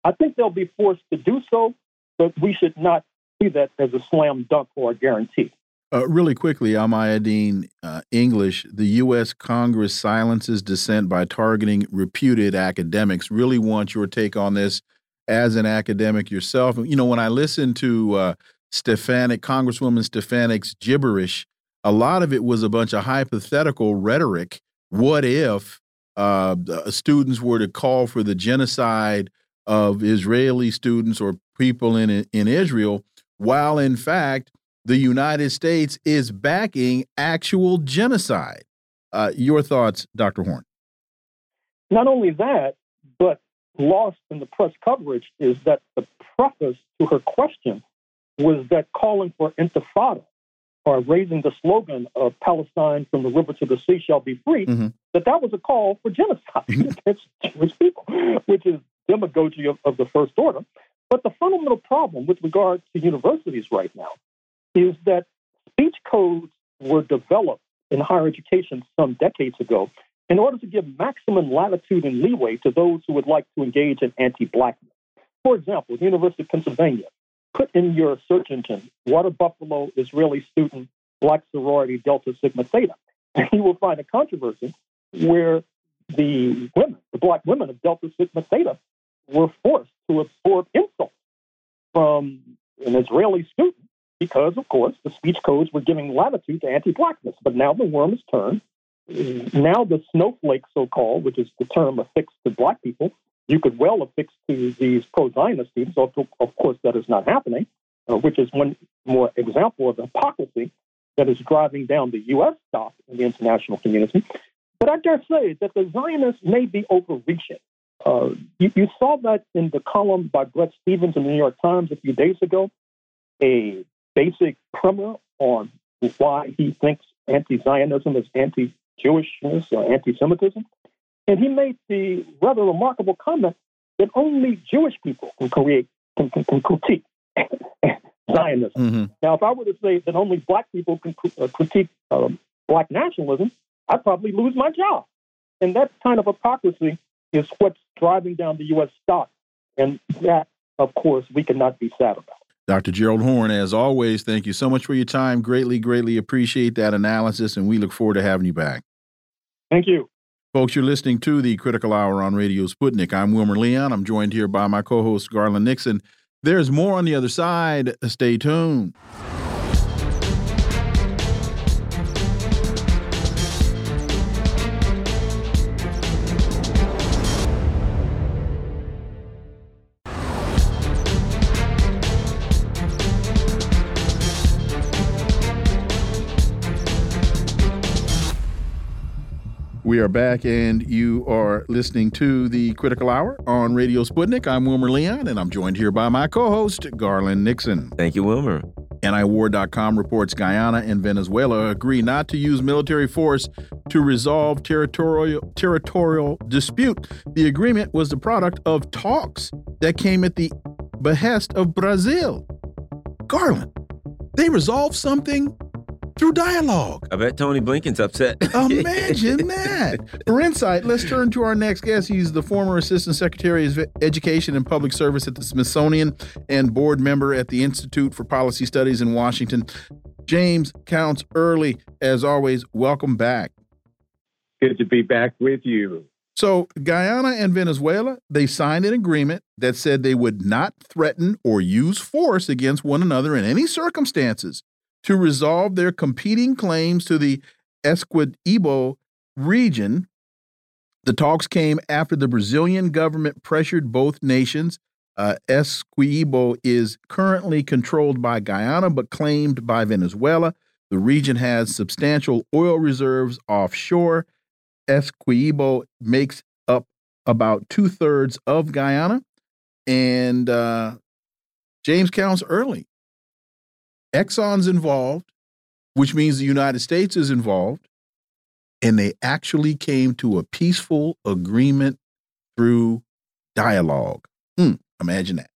Speaker 5: I think they'll be forced to do so, but we should not see that as a slam dunk or a guarantee.
Speaker 1: Uh, really quickly, Al Mayadeen uh, English, the U.S. Congress silences dissent by targeting reputed academics. Really want your take on this as an academic yourself. You know, when I listen to uh, Stefanik, Congresswoman Stefanik's gibberish, a lot of it was a bunch of hypothetical rhetoric. What if uh, students were to call for the genocide of Israeli students or people in in Israel, while in fact the United States is backing actual genocide. Uh, your thoughts, Dr. Horne?
Speaker 5: Not only that, but lost in the press coverage is that the preface to her question was that calling for intifada or raising the slogan of Palestine from the river to the sea shall be free, mm -hmm. that that was a call for genocide against Jewish people, which is demagogy of, of the first order. But the fundamental problem with regard to universities right now is that speech codes were developed in higher education some decades ago in order to give maximum latitude and leeway to those who would like to engage in anti blackness. For example, the University of Pennsylvania put in your search engine water buffalo Israeli student black sorority Delta Sigma Theta, and you will find a controversy where the women, the black women of Delta Sigma Theta, were forced to absorb insults from an Israeli student because, of course, the speech codes were giving latitude to anti blackness. But now the worm has turned. Now the snowflake, so called, which is the term affixed to black people, you could well affix to these pro-Zionist students. Of, of course, that is not happening, uh, which is one more example of hypocrisy that is driving down the U.S. stock in the international community. But I dare say that the Zionists may be overreaching Uh, you, you, saw that in the column by Bret Stephens in the New York Times a few days ago, a basic primer on why he thinks anti Zionism is anti Jewishness or anti Semitism. And he made the rather remarkable comment that only Jewish people can create, can, can, can critique Zionism. Mm-hmm. Now, if I were to say that only black people can uh, critique um, black nationalism, I'd probably lose my job. And that kind of hypocrisy is what's driving down the U.S. stock. And that, of course, we cannot be sad about.
Speaker 1: Dr. Gerald Horne, as always, thank you so much for your time. Greatly, greatly appreciate that analysis, and we look forward to having you back.
Speaker 5: Thank you.
Speaker 1: Folks, you're listening to the Critical Hour on Radio Sputnik. I'm Wilmer Leon. I'm joined here by my co host, Garland Nixon. There's more on the other side. Stay tuned. We are back, and you are listening to the Critical Hour on Radio Sputnik. I'm Wilmer Leon, and I'm joined here by my co host, Garland Nixon.
Speaker 3: Thank you, Wilmer.
Speaker 1: Antiwar.com reports Guyana and Venezuela agree not to use military force to resolve territorial territorial dispute. The agreement was the product of talks that came at the behest of Brazil. Garland, they resolved something through dialogue.
Speaker 3: I bet Tony Blinken's upset.
Speaker 1: Imagine that. For insight, let's turn to our next guest. He's the former Assistant Secretary of Education and Public Service at the Smithsonian and board member at the Institute for Policy Studies in Washington. James Counts Early, as always, welcome back.
Speaker 6: Good to be back with you.
Speaker 1: So, Guyana and Venezuela, they signed an agreement that said they would not threaten or use force against one another in any circumstances to resolve their competing claims to the Essequibo region. The talks came after the Brazilian government pressured both nations. Uh, Essequibo is currently controlled by Guyana but claimed by Venezuela. The region has substantial oil reserves offshore. Essequibo makes up about two thirds of Guyana. And uh, James Counts Early. Exxon's involved, which means the United States is involved, and they actually came to a peaceful agreement through dialogue. Mm, imagine that.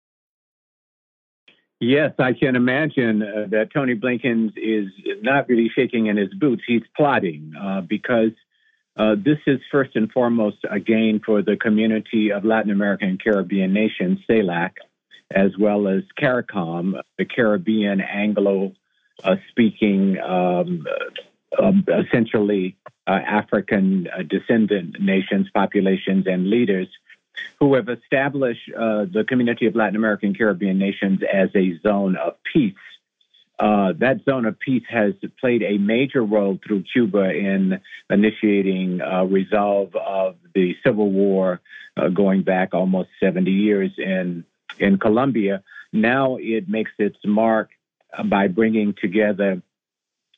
Speaker 6: Yes, I can imagine uh, that Tony Blinken is not really shaking in his boots. He's plotting uh, because uh, this is first and foremost a gain for the community of Latin American and Caribbean nations, CELAC as well as CARICOM, the Caribbean Anglo uh, speaking, um, uh, essentially uh, African uh, descendant nations, populations, and leaders who have established uh, the community of Latin American Caribbean nations as a zone of peace. Uh, that zone of peace has played a major role through Cuba in initiating resolve of the Civil War going back almost 70 years in in Colombia. Now it makes its mark by bringing together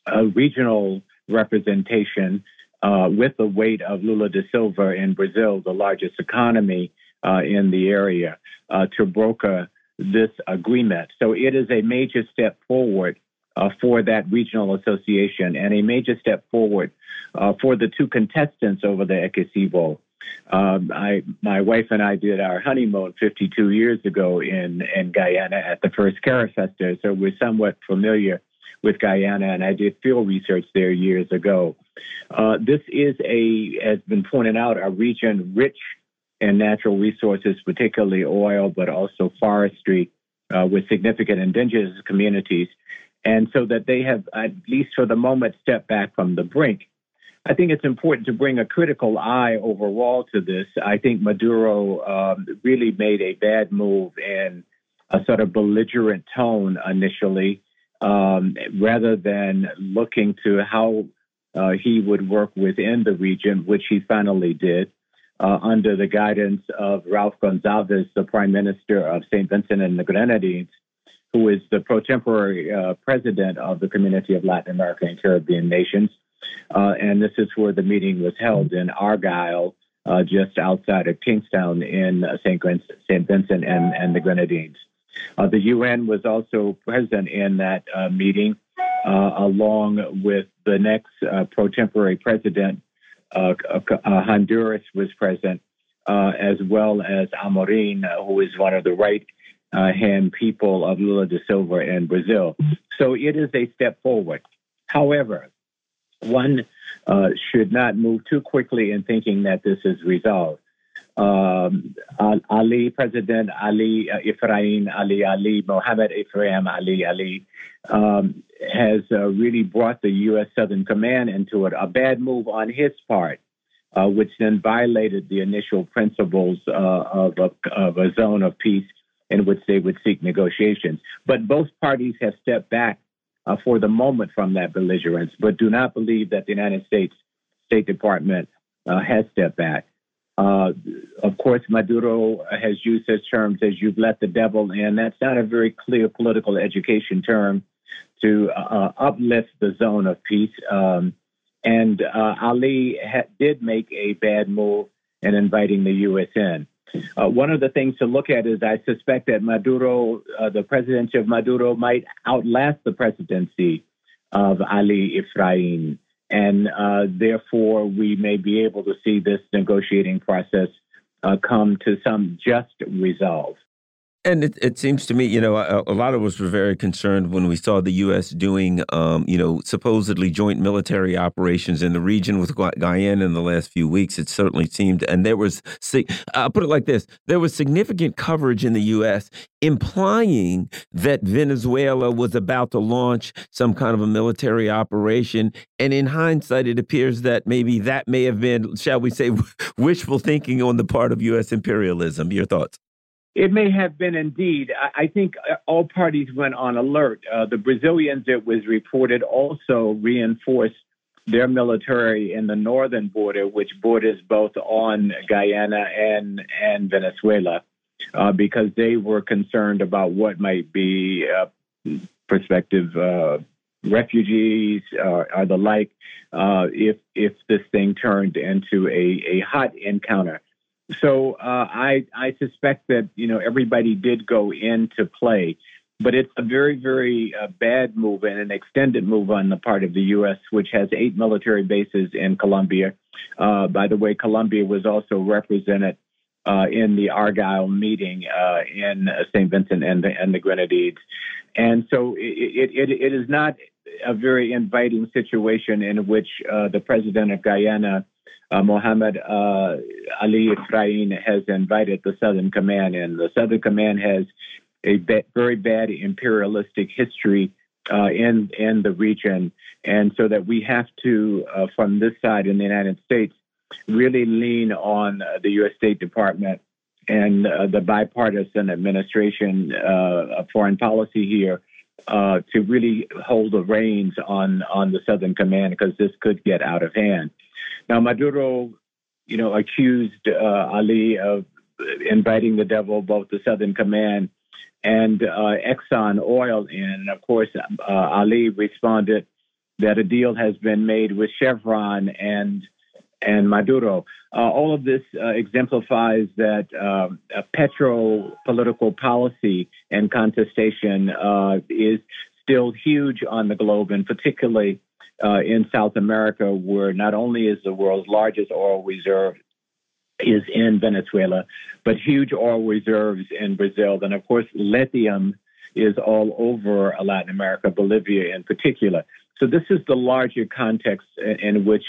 Speaker 6: a regional representation uh, with the weight of Lula da Silva in Brazil, the largest economy uh, in the area, uh, to broker this agreement. So it is a major step forward uh, for that regional association and a major step forward uh, for the two contestants over the Essequibo um, I, my wife and I did our honeymoon 52 years ago in, in Guyana at the first Carifesta, so we're somewhat familiar with Guyana, and I did field research there years ago. Uh, this is a, has been pointed out, a region rich in natural resources, particularly oil, but also forestry, uh, with significant indigenous communities. And so that they have, at least for the moment, stepped back from the brink. I think it's important to bring a critical eye overall to this. I think Maduro um, really made a bad move in a sort of belligerent tone initially, um, rather than looking to how uh, he would work within the region, which he finally did. Uh, under the guidance of Ralph Gonsalves, the Prime Minister of St. Vincent and the Grenadines, who is the pro temporary uh, president of the Community of Latin American and Caribbean Nations. Uh, and this is where the meeting was held in Argyle, uh, just outside of Kingstown in uh, St. St. Vincent and, and the Grenadines. Uh, the UN was also present in that uh, meeting, uh, along with the next pro tempore president. Honduras was present, as well as Amorim, who is one of the right hand people of Lula da Silva in Brazil. So it is a step forward. However, one uh, should not move too quickly in thinking that this is resolved. Um, Ali, President Ali uh, Ali Ali, Mohammed Irfaan Ali Ali, um, has uh, really brought the U.S. Southern Command into it. A bad move on his part, uh, which then violated the initial principles uh, of, a, of a zone of peace in which they would seek negotiations. But both parties have stepped back uh, for the moment from that belligerence, but do not believe that the United States State Department uh, has stepped back. Uh, of course, Maduro has used such terms as "you've let the devil in." That's not a very clear political education term to uh, uplift the zone of peace. Um, and uh, Ali ha- did make a bad move in inviting the U.S. in. Uh, one of the things to look at is I suspect that Maduro, uh, the presidency of Maduro, might outlast the presidency of Ali Irfaan. And uh, therefore, we may be able to see this negotiating process uh, come to some just resolve.
Speaker 3: And it, it seems to me, you know, a, a, lot of us were very concerned when we saw the U.S. doing, um, you know, supposedly joint military operations in the region with Guyana in the last few weeks. It certainly seemed, and there was, I'll put it like this: there was significant coverage in the U.S. implying that Venezuela was about to launch some kind of a military operation. And in hindsight, it appears that maybe that may have been, shall we say, wishful thinking on the part of U.S. imperialism. Your thoughts?
Speaker 6: It may have been indeed. I think uh, all parties went on alert. Uh, the Brazilians, it was reported, also reinforced their military in the northern border, which borders both on Guyana and and Venezuela, uh, because they were concerned about what might be uh, prospective uh, refugees uh, or the like if if this thing turned into a, a hot encounter. So uh, I I suspect that you know everybody did go into play, but it's a very very uh, bad move and an extended move on the part of the U.S., which has eight military bases in Colombia. Uh, by the way, Colombia was also represented uh, in the Argyle meeting uh, in St. Vincent and the, and the Grenadines, and so it, it, it is not a very inviting situation in which uh, the president of Guyana uh, Mohammed uh, Ali Irfaan has invited the Southern Command in. The Southern Command has a ba- very bad imperialistic history uh, in in the region, and so that we have to, uh, from this side in the United States, really lean on the U.S. State Department and uh, the bipartisan administration uh, of foreign policy here. To really hold the reins on on the Southern Command because this could get out of hand. Now, Maduro, you know, accused uh, Ali of inviting the devil, both the Southern Command and uh, Exxon Oil. in. And of course, uh, Ali responded that a deal has been made with Chevron and and Maduro. Uh, all of this uh, exemplifies that um, petro political policy and contestation uh, is still huge on the globe, and particularly uh, in South America, where not only is the world's largest oil reserve is in Venezuela, but huge oil reserves in Brazil. And of course, lithium is all over Latin America, Bolivia in particular. So this is the larger context in which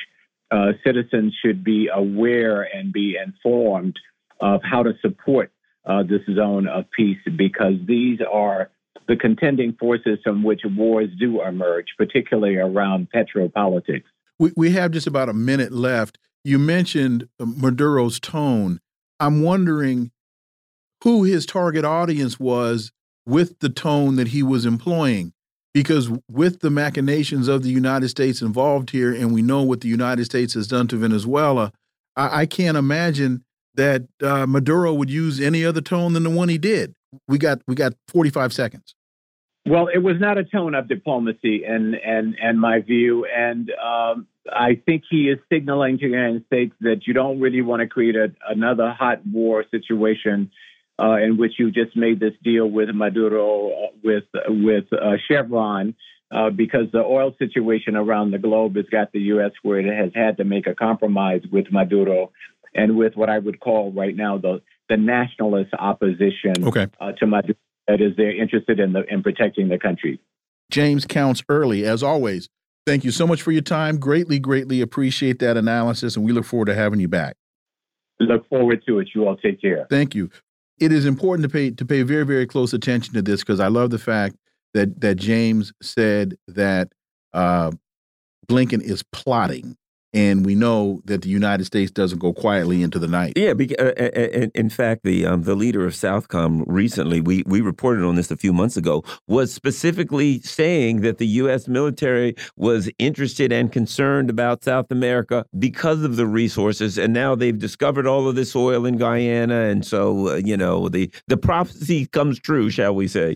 Speaker 6: uh, citizens should be aware and be informed of how to support uh, this zone of peace because these are the contending forces from which wars do emerge, particularly around petropolitics.
Speaker 1: We, we have just about a minute left. You mentioned Maduro's tone. I'm wondering who his target audience was with the tone that he was employing. Because with the machinations of the United States involved here, and we know what the United States has done to Venezuela, I, I can't imagine that uh, Maduro would use any other tone than the one he did we got we got 45 seconds.
Speaker 6: Well, it was not a tone of diplomacy, and and and my view, and um, I think he is signaling to the United States that you don't really want to create a, another hot war situation uh, in which you just made this deal with Maduro uh, with with uh, Chevron. Uh, because the oil situation around the globe has got the U.S. where it has had to make a compromise with Maduro and with what I would call right now the the nationalist opposition
Speaker 1: okay.
Speaker 6: uh, to Maduro that is they're interested in the in protecting the country.
Speaker 1: James Counts Early, as always. Thank you so much for your time. Greatly, greatly appreciate that analysis, and we look forward to having you back.
Speaker 6: Look forward to it. You all take care.
Speaker 1: Thank you. It is important to pay to pay very, very close attention to this because I love the fact that that James said that uh, Blinken is plotting and we know that the United States doesn't go quietly into the night.
Speaker 3: Yeah, uh, in fact, the um, the leader of Southcom recently, we we reported on this a few months ago, was specifically saying that the U.S. military was interested and concerned about South America because of the resources, and now they've discovered all of this oil in Guyana, and so uh, you know the the prophecy comes true, shall we say?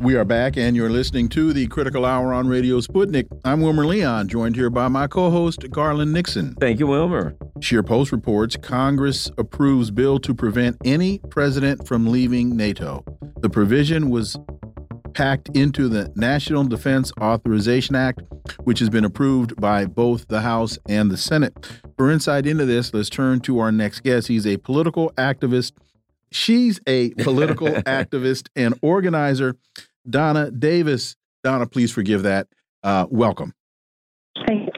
Speaker 1: We are back, and you're listening to the Critical Hour on Radio Sputnik. I'm Wilmer Leon, joined here by my co host, Garland Nixon.
Speaker 3: Thank you, Wilmer.
Speaker 1: ScheerPost reports Congress approves bill to prevent any president from leaving NATO. The provision was packed into the National Defense Authorization Act, which has been approved by both the House and the Senate. For insight into this, let's turn to our next guest. He's a political activist. She's a political activist and organizer Donna Davis. Donna, please forgive that. Uh, welcome.
Speaker 7: Thank you.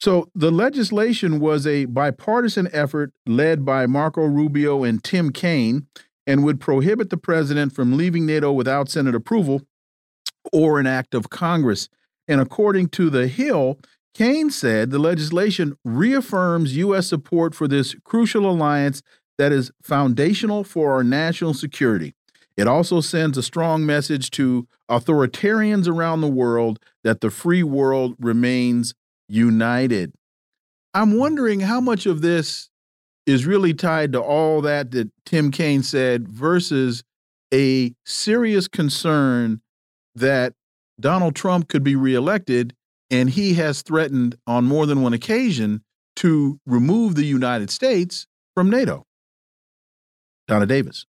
Speaker 1: So, the legislation was a bipartisan effort led by Marco Rubio and Tim Kaine and would prohibit the president from leaving NATO without Senate approval or an act of Congress. And according to The Hill, Kaine said the legislation reaffirms U.S. support for this crucial alliance that is foundational for our national security. It also sends a strong message to authoritarians around the world that the free world remains united. I'm wondering how much of this is really tied to all that that Tim Kaine said versus a serious concern that Donald Trump could be reelected and he has threatened on more than one occasion to remove the United States from NATO. Donna Davis.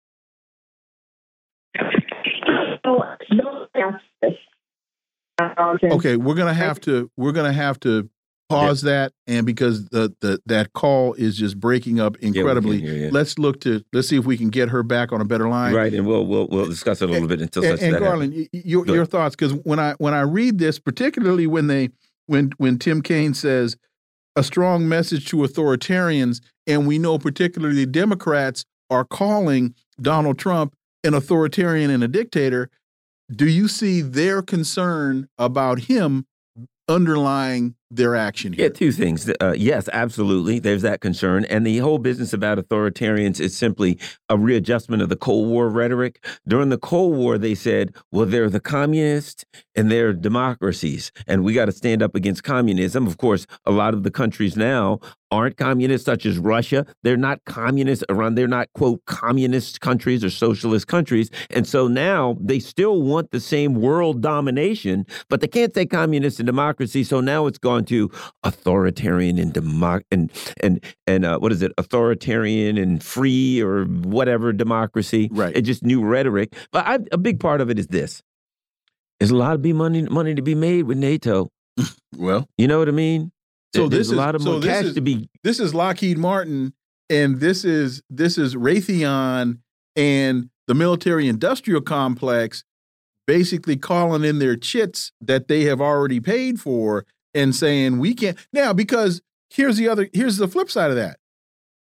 Speaker 1: Okay, we're gonna have to we're gonna have to pause yeah. that and because the, the that call is just breaking up incredibly
Speaker 3: yeah,
Speaker 1: let's look to let's see if we can get her back on a better line.
Speaker 3: Right and we'll we'll, we'll discuss it a little
Speaker 1: and,
Speaker 3: bit until
Speaker 1: and,
Speaker 3: and
Speaker 1: garland your, your thoughts because when i when i read this particularly when they when when tim kaine says a strong message to authoritarians and we know particularly democrats are calling donald trump an authoritarian and a dictator do you see their concern about him underlying their action here?
Speaker 3: Yeah, two things. Uh, yes, absolutely. There's that concern. And the whole business about authoritarians is simply a readjustment of the Cold War rhetoric. During the Cold War, they said, well, they're the communists and they're democracies, and we got to stand up against communism. Of course, a lot of the countries now aren't communist, such as Russia. They're not communist around, they're not, quote, communist countries or socialist countries. And so now they still want the same world domination, but they can't say communist and democracy. So now it's gone to authoritarian and democ and and and uh, what is it? Authoritarian and free or whatever democracy.
Speaker 1: Right.
Speaker 3: It's just new rhetoric. But I, a big part of it is this: there's a lot of be money money to be made with NATO.
Speaker 1: well,
Speaker 3: you know what I mean.
Speaker 1: So
Speaker 3: there's
Speaker 1: this
Speaker 3: a lot
Speaker 1: is,
Speaker 3: of
Speaker 1: so
Speaker 3: cash
Speaker 1: is,
Speaker 3: to be.
Speaker 1: This is Lockheed Martin, and this is this is Raytheon and the military industrial complex basically calling in their chits that they have already paid for and saying we can't now because here's the other here's the flip side of that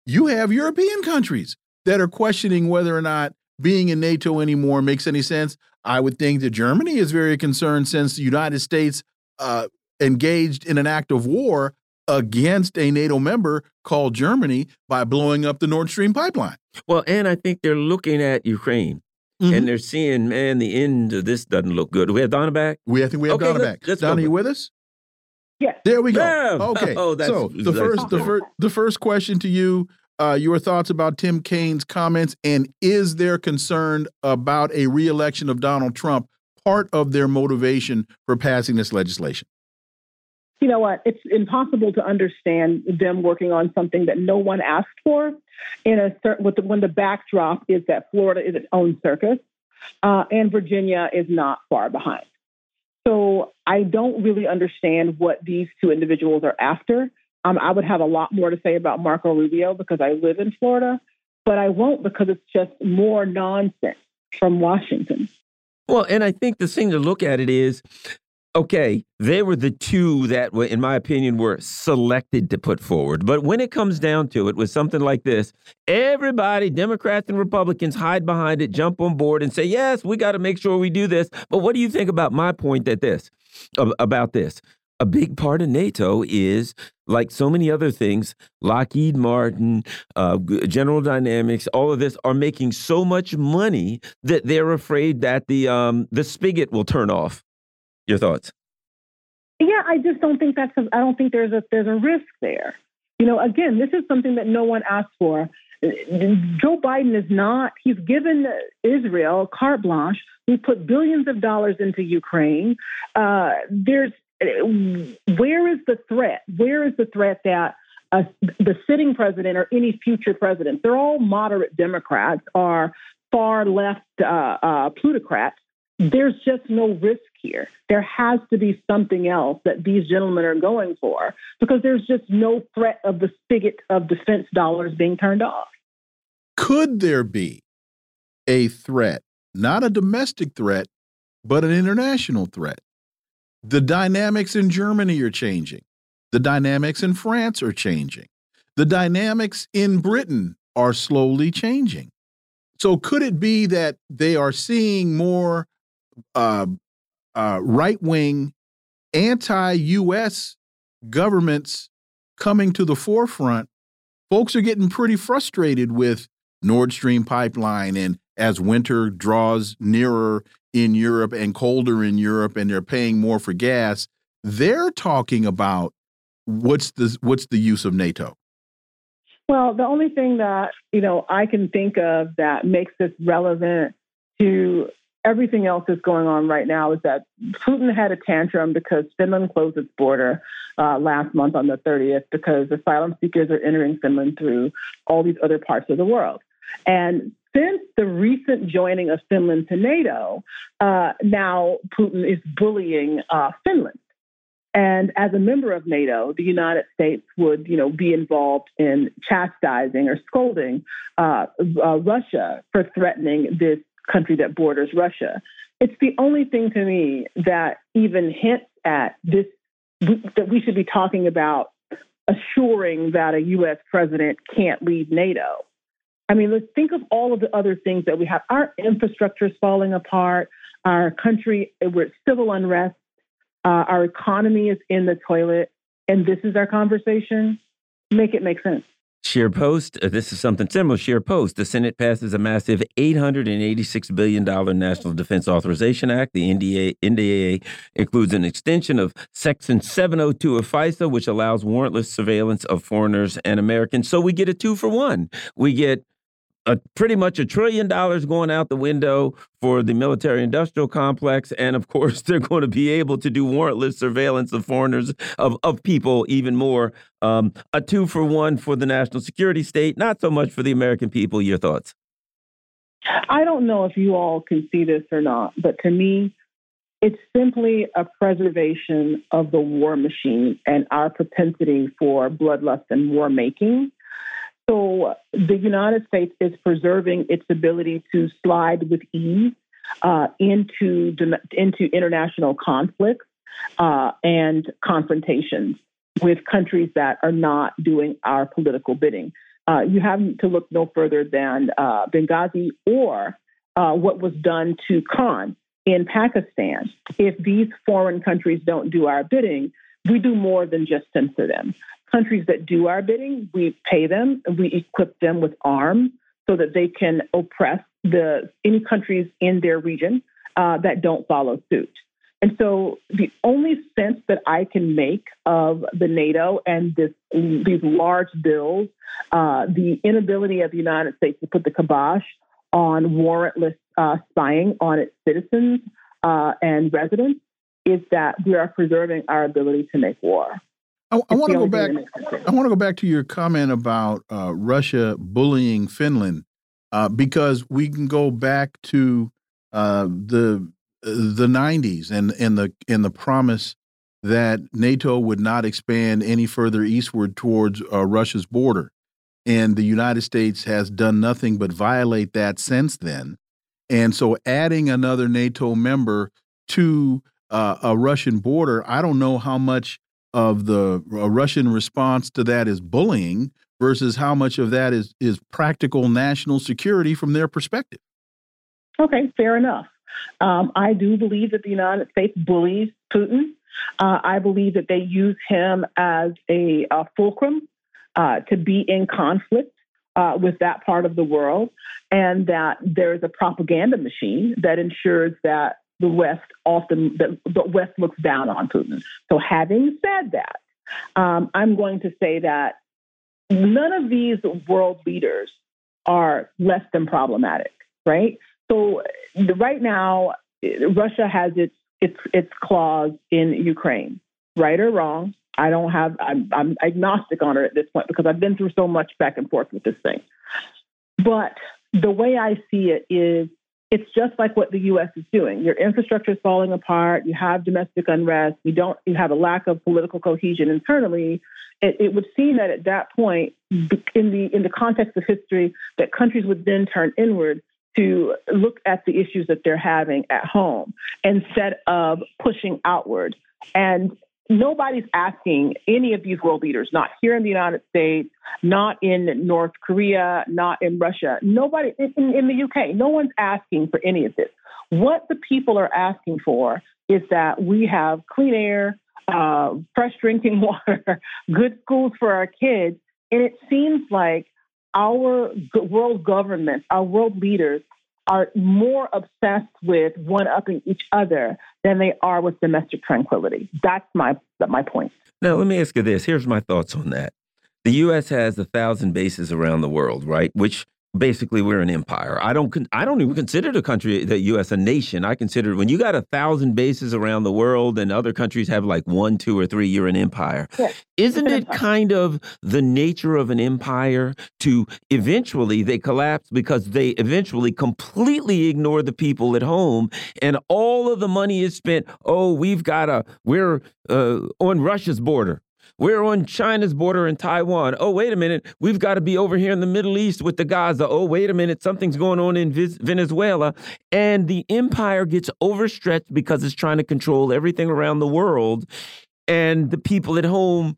Speaker 1: you have european countries that are questioning whether or not being in nato anymore makes any sense I would think that Germany is very concerned since the United States uh, engaged in an act of war against a NATO member called Germany by blowing up the Nord Stream pipeline.
Speaker 3: Well, and I think they're looking at Ukraine. Mm -hmm. And they're seeing, man, the end of this doesn't look good. We have Donna back.
Speaker 1: We I think we have okay, Donna let's, back. Let's Donna, you with us?
Speaker 5: Yes.
Speaker 1: There we go. Yeah. Okay. Oh, that's so the first, the first, the first question to you: uh, Your thoughts about Tim Kaine's comments, and is there concern about a reelection of Donald Trump part of their motivation for passing this legislation?
Speaker 7: You know what? It's impossible to understand them working on something that no one asked for. In a certain, with the, when the backdrop is that Florida is its own circus, uh, and Virginia is not far behind. So I don't really understand what these two individuals are after. Um, I would have a lot more to say about Marco Rubio because I live in Florida, but I won't because it's just more nonsense from Washington.
Speaker 3: Well, and I think the thing to look at it is okay, they were the two that, in my opinion, were selected to put forward. But when it comes down to it, with something like this, everybody, Democrats and Republicans, hide behind it, jump on board, and say, "Yes, we got to make sure we do this." But what do you think about my point that this about this? A big part of NATO is, like so many other things, Lockheed Martin, uh, General Dynamics, all of this are making so much money that they're afraid that the um, the spigot will turn off your thoughts?
Speaker 7: Yeah, I just don't think that's. A, I don't think there's a there's a risk there. You know, again, this is something that no one asked for. Joe Biden is not. He's given Israel carte blanche. We put billions of dollars into Ukraine. Uh, there's where is the threat? Where is the threat that uh, the sitting president or any future president? They're all moderate Democrats, are far left uh, uh plutocrats there's just no risk here. There has to be something else that these gentlemen are going for because there's just no threat of the spigot of defense dollars being turned off.
Speaker 1: Could there be a threat, not a domestic threat, but an international threat? The dynamics in Germany are changing. The dynamics in France are changing. The dynamics in Britain are slowly changing. So, could it be that they are seeing more uh, uh, right wing, anti US governments coming to the forefront, folks are getting pretty frustrated with Nord Stream pipeline. And as winter draws nearer in Europe and colder in Europe, and they're paying more for gas, they're talking about what's the what's the use of NATO.
Speaker 7: Well, the only thing that you know I can think of that makes this relevant to everything else that's going on right now is that Putin had a tantrum because Finland closed its border uh, last month on the 30th because asylum seekers are entering Finland through all these other parts of the world. And since the recent joining of Finland to NATO, uh, now Putin is bullying uh, Finland. And as a member of NATO, the United States would, you know, be involved in chastising or scolding uh, uh, Russia for threatening this country that borders Russia. It's the only thing to me that even hints at this that we should be talking about assuring that a U.S. president can't leave NATO. I mean, let's think of all of the other things that we have. Our infrastructure is falling apart. Our country, we're civil unrest. Uh, our economy is in the toilet. And this is our conversation. Make it make sense.
Speaker 3: Share post. Uh, this is something similar. Share post. The Senate passes a massive $886 billion National Defense Authorization Act. The NDA, NDAA includes an extension of Section 702 of FISA, which allows warrantless surveillance of foreigners and Americans. So we get a two for one. We get a pretty much a trillion dollars going out the window for the military industrial complex. And of course they're going to be able to do warrantless surveillance of foreigners of, of people even more. Um, a two for one for the national security state not so much for the american people. Your thoughts?
Speaker 7: I don't know if you all can see this or not but to me it's simply a preservation of the war machine and our propensity for bloodlust and war making so the United States is preserving its ability to slide with ease uh, into into international conflicts uh, and confrontations with countries that are not doing our political bidding. Uh, you have to look no further than uh, Benghazi or uh, what was done to Khan in Pakistan, if these foreign countries don't do our bidding, we do more than just censor them. Countries that do our bidding, we pay them, we equip them with arms so that they can oppress the any countries in their region uh, that don't follow suit. And so the only sense that I can make of the NATO and this, these large bills, uh, the inability of the United States to put the kibosh on warrantless uh, spying on its citizens uh, and residents, is that we are preserving our ability to make war.
Speaker 1: I, I want to go back. I want to go back to your comment about uh, Russia bullying Finland, uh, because we can go back to uh, the the 90s and and the and the promise that NATO would not expand any further eastward towards uh, Russia's border, and the United States has done nothing but violate that since then. And so, adding another NATO member to uh, a Russian border, I don't know how much of the Russian response to that is bullying versus how much of that is is practical national security from their perspective.
Speaker 7: Okay, fair enough. Um, I do believe that the United States bullies Putin. Uh, I believe that they use him as a, a fulcrum uh, to be in conflict uh, with that part of the world, and that there's a propaganda machine that ensures that the West often the, the West looks down on Putin. So, having said that, um, I'm going to say that none of these world leaders are less than problematic, right? So right now, Russia has its its its clause in Ukraine, right or wrong. I don't have. I'm, I'm agnostic on it at this point because I've been through so much back and forth with this thing. But the way I see it is, it's just like what the U.S. is doing. Your infrastructure is falling apart. You have domestic unrest. You don't. You have a lack of political cohesion internally. It, it would seem that at that point, in the in the context of history, that countries would then turn inward to look at the issues that they're having at home instead of pushing outward. And nobody's asking any of these world leaders, not here in the United States, not in North Korea, not in Russia, nobody in, in the UK, no one's asking for any of this. What the people are asking for is that we have clean air, uh, fresh drinking water, good schools for our kids. And it seems like our world governments, our world leaders, are more obsessed with one upping each other than they are with domestic tranquility. That's my my point.
Speaker 3: Now, let me ask you this. Here's my thoughts on that. The U.S. has a thousand bases around the world, right? Which basically we're an empire. I don't I don't even consider the country the US a nation. I consider when you got a thousand bases around the world and other countries have like one, two, or three, you're an empire. Yeah. Isn't it kind of the nature of an empire to eventually they collapse because they eventually completely ignore the people at home and all of the money is spent, oh, we've got a we're uh, on Russia's border we're on China's border in Taiwan. Oh, wait a minute. We've got to be over here in the Middle East with the Gaza. Oh, wait a minute. Something's going on in Venezuela. And the empire gets overstretched because it's trying to control everything around the world. And the people at home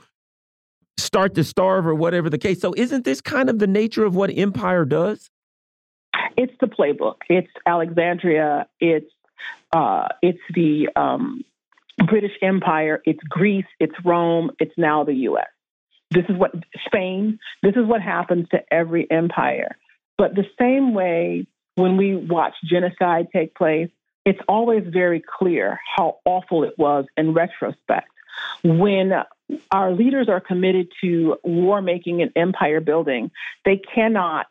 Speaker 3: start to starve or whatever the case. So, isn't this kind of the nature of what empire does?
Speaker 7: It's the playbook. It's Alexandria. It's uh, it's the um, British Empire, it's Greece, it's Rome, it's now the US. This is what Spain, this is what happens to every empire. But the same way when we watch genocide take place, it's always very clear how awful it was in retrospect. When our leaders are committed to war making and empire building, they cannot,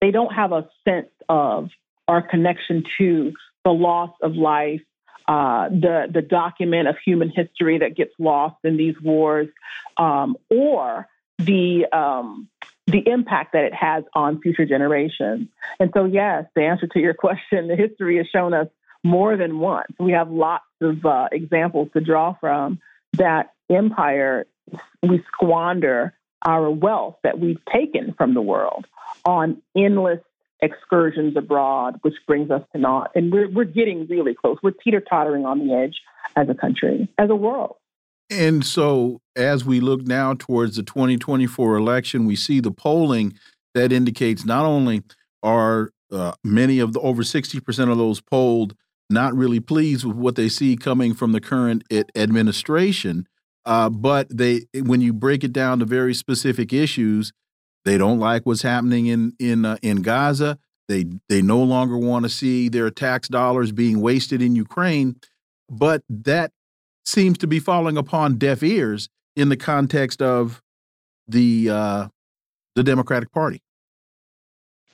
Speaker 7: they don't have a sense of our connection to the loss of life, uh, the the document of human history that gets lost in these wars, um, or the um, the impact that it has on future generations. And so, yes, the answer to your question, the history has shown us more than once. We have lots of uh, examples to draw from that empire we squander our wealth that we've taken from the world on endless excursions abroad, which brings us to naught. And we're, we're getting really close. We're teeter tottering on the edge as a country, as a world.
Speaker 1: And so, as we look now towards the 2024 election, we see the polling that indicates not only are uh, many of the over 60% of those polled not really pleased with what they see coming from the current administration. Uh, but they, when you break it down to very specific issues, they don't like what's happening in in uh, in Gaza. They they no longer want to see their tax dollars being wasted in Ukraine. But that seems to be falling upon deaf ears in the context of the uh, the Democratic Party.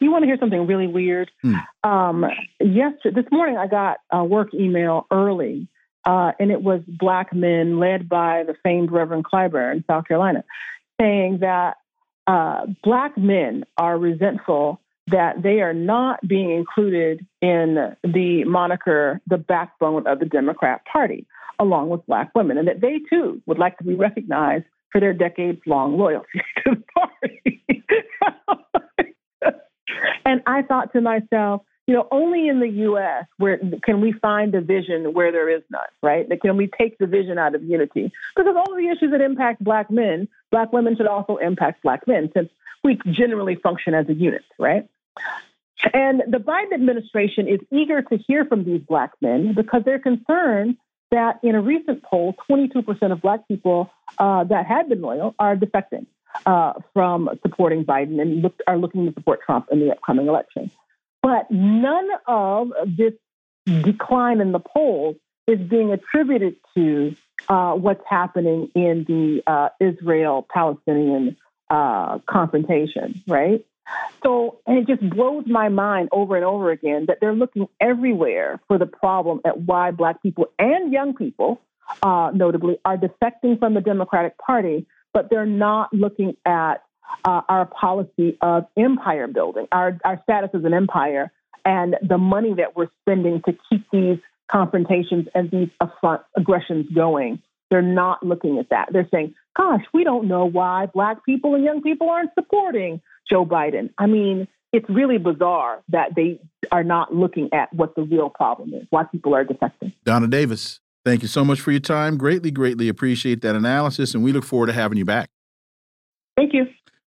Speaker 7: You want to hear something really weird? Hmm. Um, yesterday, this morning, I got a work email early, uh, and it was black men led by the famed Reverend Clyburn in South Carolina, saying that uh, black men are resentful that they are not being included in the moniker the backbone of the Democrat Party, along with black women, and that they too would like to be recognized for their decades long loyalty to the party. and I thought to myself, you know, only in the U.S. where can we find division where there is none, right? Can we take division out of unity? Because all of the issues that impact black men, black women should also impact black men, since we generally function as a unit, right? And the Biden administration is eager to hear from these black men because they're concerned that in a recent poll, 22% of black people uh, that had been loyal are defecting uh, from supporting Biden and look, are looking to support Trump in the upcoming election. But none of this decline in the polls is being attributed to uh, what's happening in the uh, Israel Palestinian uh, confrontation, right? So, and it just blows my mind over and over again that they're looking everywhere for the problem at why Black people and young people, uh, notably, are defecting from the Democratic Party, but they're not looking at uh, our policy of empire building, our, our status as an empire, and the money that we're spending to keep these confrontations and these affront, aggressions going. They're not looking at that. They're saying, gosh, we don't know why Black people and young people aren't supporting Joe Biden. I mean, it's really bizarre that they are not looking at what the real problem is, why people are defecting.
Speaker 1: Donna Davis, thank you so much for your time. Greatly, greatly appreciate that analysis, and we look forward to having you back.
Speaker 7: Thank you.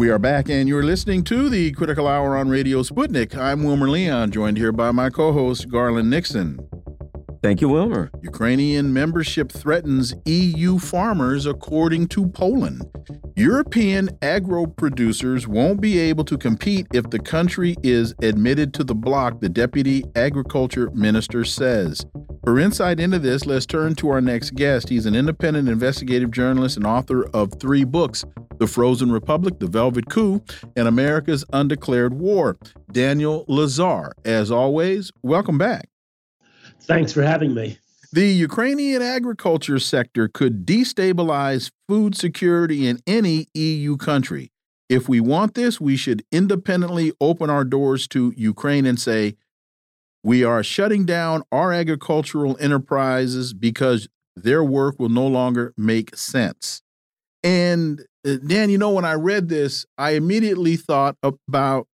Speaker 1: We are back, and you're listening to the Critical Hour on Radio Sputnik. I'm Wilmer Leon, joined here by my co host, Garland Nixon.
Speaker 3: Thank you, Wilmer.
Speaker 1: Ukrainian membership threatens EU farmers, according to Poland. European agro producers won't be able to compete if the country is admitted to the bloc, the deputy agriculture minister says. For insight into this, let's turn to our next guest. He's an independent investigative journalist and author of three books The Frozen Republic, The Velvet Coup, and America's Undeclared War. Daniel Lazare, as always, welcome back.
Speaker 8: Thanks for having me.
Speaker 1: The Ukrainian agriculture sector could destabilize food security in any EU country. If we want this, we should independently open our doors to Ukraine and say, we are shutting down our agricultural enterprises because their work will no longer make sense. And Dan, you know, when I read this, I immediately thought about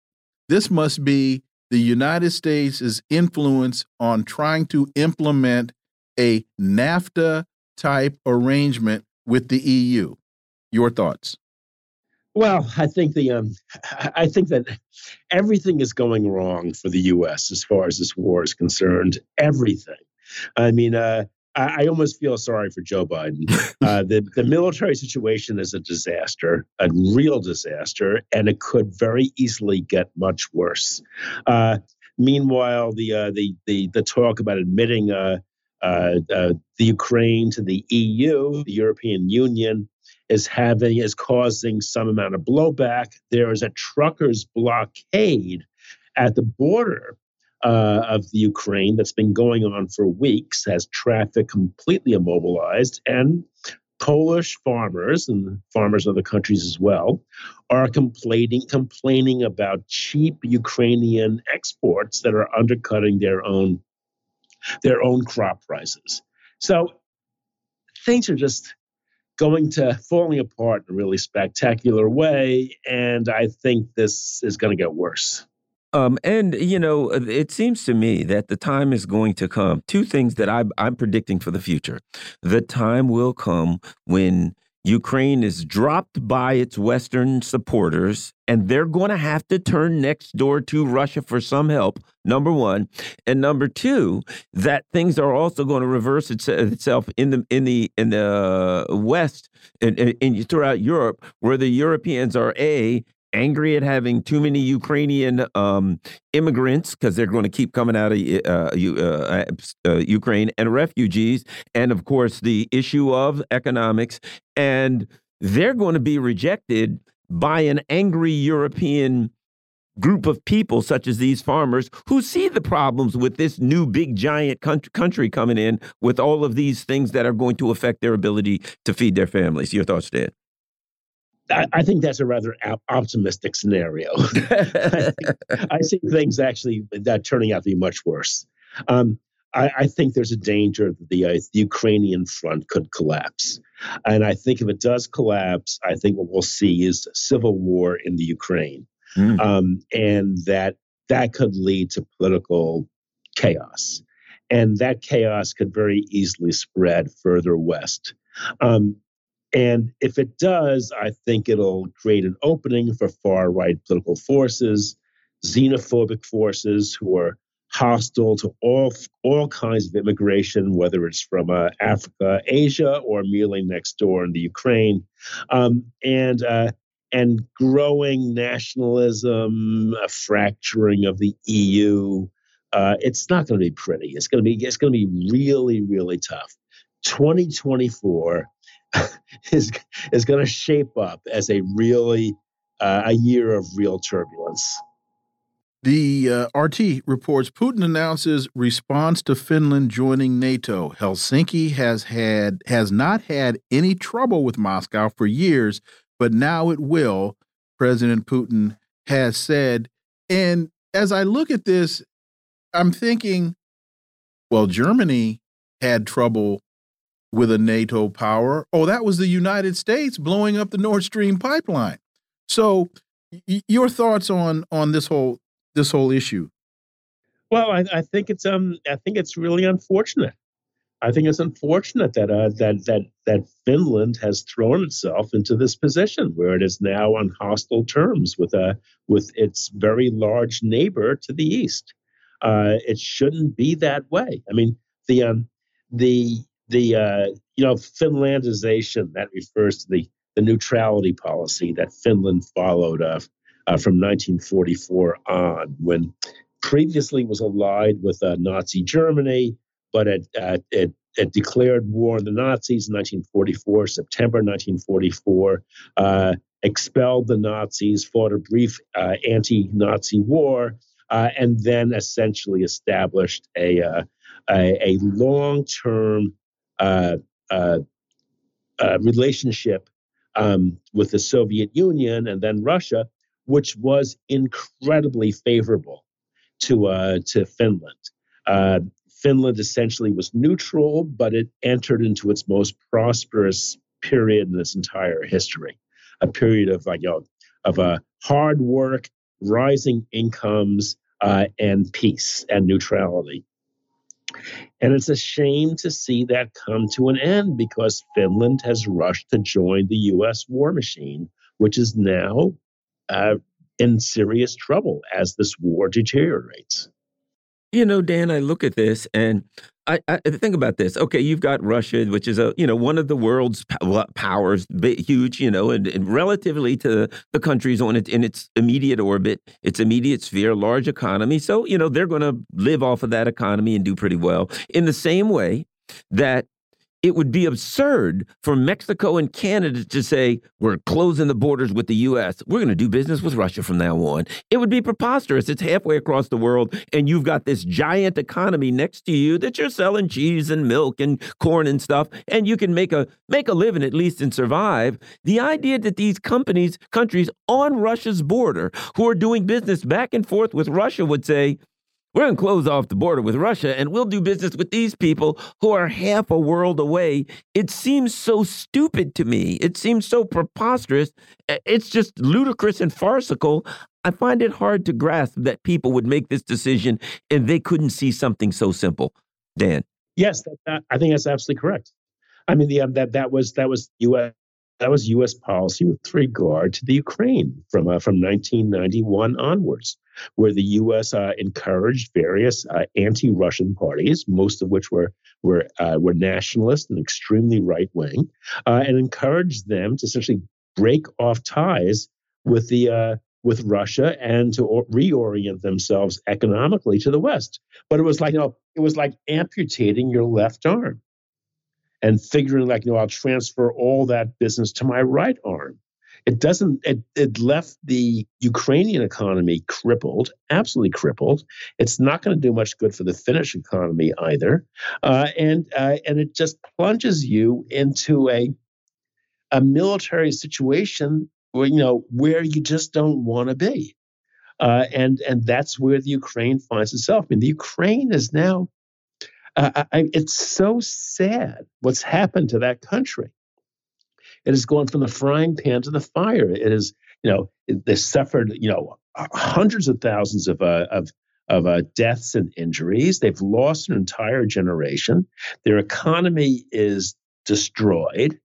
Speaker 1: this must be the United States' influence on trying to implement a NAFTA type arrangement with the EU. Your thoughts?
Speaker 8: Well, I think the um, I think that everything is going wrong for the U.S. as far as this war is concerned. Everything. I mean, uh, I, I, almost feel sorry for Joe Biden. Uh, the the military situation is a disaster, a real disaster, and it could very easily get much worse. Uh, meanwhile, the uh, the the the talk about admitting uh, uh, uh, the Ukraine to the EU, the European Union, is having is causing some amount of blowback. There is a truckers' blockade at the border uh, of the Ukraine that's been going on for weeks, has traffic completely immobilized, and Polish farmers and farmers of other countries as well are complaining complaining about cheap Ukrainian exports that are undercutting their own their own crop prices. So things are just going to falling apart in a really spectacular way. And I think this is going to get worse.
Speaker 3: Um, and you know, it seems to me that the time is going to come. Two things that I, I'm predicting for the future: the time will come when Ukraine is dropped by its Western supporters, and they're going to have to turn next door to Russia for some help. Number one, and number two, that things are also going to reverse itself in the in the in the West and, and throughout Europe, where the Europeans are a angry at having too many Ukrainian um, immigrants because they're going to keep coming out of uh, uh, uh, Ukraine and refugees, and of course the issue of economics, and they're going to be rejected by an angry European group of people such as these farmers who see the problems with this new big giant country coming in with all of these things that are going to affect their ability to feed their families. Your thoughts Dan
Speaker 8: I, I think that's a rather optimistic scenario. I, I, see things actually that turning out to be much worse. Um, I, I, think there's a danger that the, uh, the, Ukrainian front could collapse. And I think if it does collapse, I think what we'll see is civil war in the Ukraine. Mm. Um, and that that could lead to political chaos. And that chaos could very easily spread further west. Um, and if it does, I think it'll create an opening for far right political forces, xenophobic forces who are hostile to all all kinds of immigration, whether it's from uh, Africa, Asia, or merely next door in the Ukraine, um, and uh, and growing nationalism, a fracturing of the EU. Uh, it's not going to be pretty. It's going to be it's going to be really really tough. 2024 is is going to shape up as a really uh, a year of real turbulence.
Speaker 1: The uh, RT reports Putin announces response to Finland joining NATO. Helsinki has had has not had any trouble with Moscow for years, but now it will. President Putin has said. And as I look at this, I'm thinking, well, Germany had trouble with a NATO power. Oh, that was the United States blowing up the Nord Stream pipeline. So, your thoughts on on this whole this whole issue?
Speaker 8: Well, I, I, think it's um I think it's really unfortunate. I think it's unfortunate that uh, that that that Finland has thrown itself into this position where it is now on hostile terms with a uh, with its very large neighbor to the east. Uh, it shouldn't be that way. I mean, the um, the the uh, you know Finlandization that refers to the the neutrality policy that Finland followed uh, uh, from 1944 on, when previously was allied with uh, Nazi Germany, but it, uh, it it declared war on the Nazis in 1944, September 1944, uh, expelled the Nazis, fought a brief anti-Nazi war, and then essentially established a a, a long-term uh, uh, uh, relationship um, with the Soviet Union and then Russia, which was incredibly favorable to uh, to Finland. Uh, Finland essentially was neutral, but it entered into its most prosperous period in its entire history, a period of you know, of uh, hard work, rising incomes, uh, and peace and neutrality. And it's a shame to see that come to an end because Finland has rushed to join the U.S. war machine, which is now uh, in serious trouble as this war deteriorates.
Speaker 3: You know, Dan, I look at this and I, I, think about this. Okay, you've got Russia, which is a you know one of the world's powers, huge, you know, and, and relatively to the countries on it in its immediate orbit, its immediate sphere, large economy. So you know they're going to live off of that economy and do pretty well. In the same way that it would be absurd for Mexico and Canada to say, we're closing the borders with the U.S. We're going to do business with Russia from now on. It would be preposterous. It's halfway across the world, and you've got this giant economy next to you that you're selling cheese and milk and corn and stuff, and you can make a make a living at least and survive. The idea that these companies, countries on Russia's border who are doing business back and forth with Russia would say, we're going to close off the border with Russia and we'll do business with these people who are half a world away. It seems so stupid to me. It seems so preposterous. It's just ludicrous and farcical. I find it hard to grasp that people would make this decision and they couldn't see something so simple. Dan.
Speaker 8: Yes, that, that, I think that's absolutely correct. I mean, the, um, that that was that was U.S. that was U.S. policy with regard to the Ukraine from uh, from 1991 onwards, where the U.S. Uh, encouraged various uh, anti-Russian parties, most of which were were uh, were nationalist and extremely right wing, uh, and encouraged them to essentially break off ties with the uh, with Russia and to reorient themselves economically to the West. But it was like you know, it was like amputating your left arm and figuring like, you know, I'll transfer all that business to my right arm. It doesn't. It, it left the Ukrainian economy crippled, absolutely crippled. It's not going to do much good for the Finnish economy either, uh, and uh, and it just plunges you into a a military situation where you know where you just don't want to be, uh, and and that's where the Ukraine finds itself. I mean, the Ukraine is now uh, I, it's so sad what's happened to that country. It has gone from the frying pan to the fire. It is, you know, it, they suffered, you know, hundreds of thousands of uh, of of uh, deaths and injuries. They've lost an entire generation. Their economy is destroyed.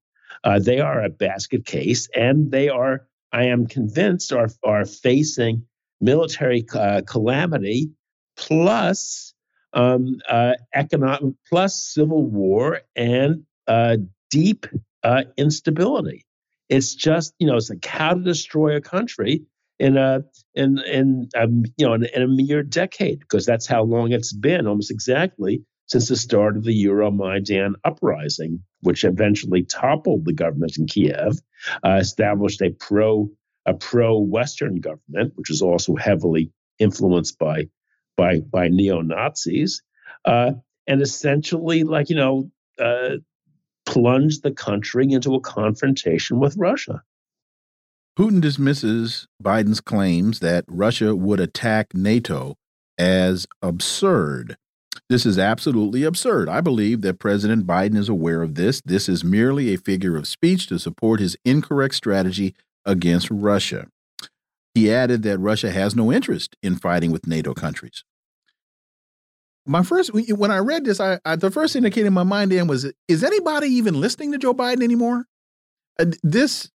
Speaker 8: Uh, they are a basket case, and they are, I am convinced, are are facing military uh, calamity plus um, uh, economic plus civil war and uh, deep uh, instability. It's just you know it's like how to destroy a country in a in in um, you know in, in, a mere decade because that's how long it's been almost exactly since the start of the Euromaidan uprising, which eventually toppled the government in Kiev, uh, established a pro a pro Western government, which was also heavily influenced by by by neo Nazis, uh, and essentially, like you know, uh, the country into a confrontation with Russia.
Speaker 1: Putin dismisses Biden's claims that Russia would attack NATO as absurd. This is absolutely absurd. I believe that President Biden is aware of this. This is merely a figure of speech to support his incorrect strategy against Russia. He added that Russia has no interest in fighting with NATO countries. My first, when I read this, I, I the first thing that came in my mind then was, is anybody even listening to Joe Biden anymore? This,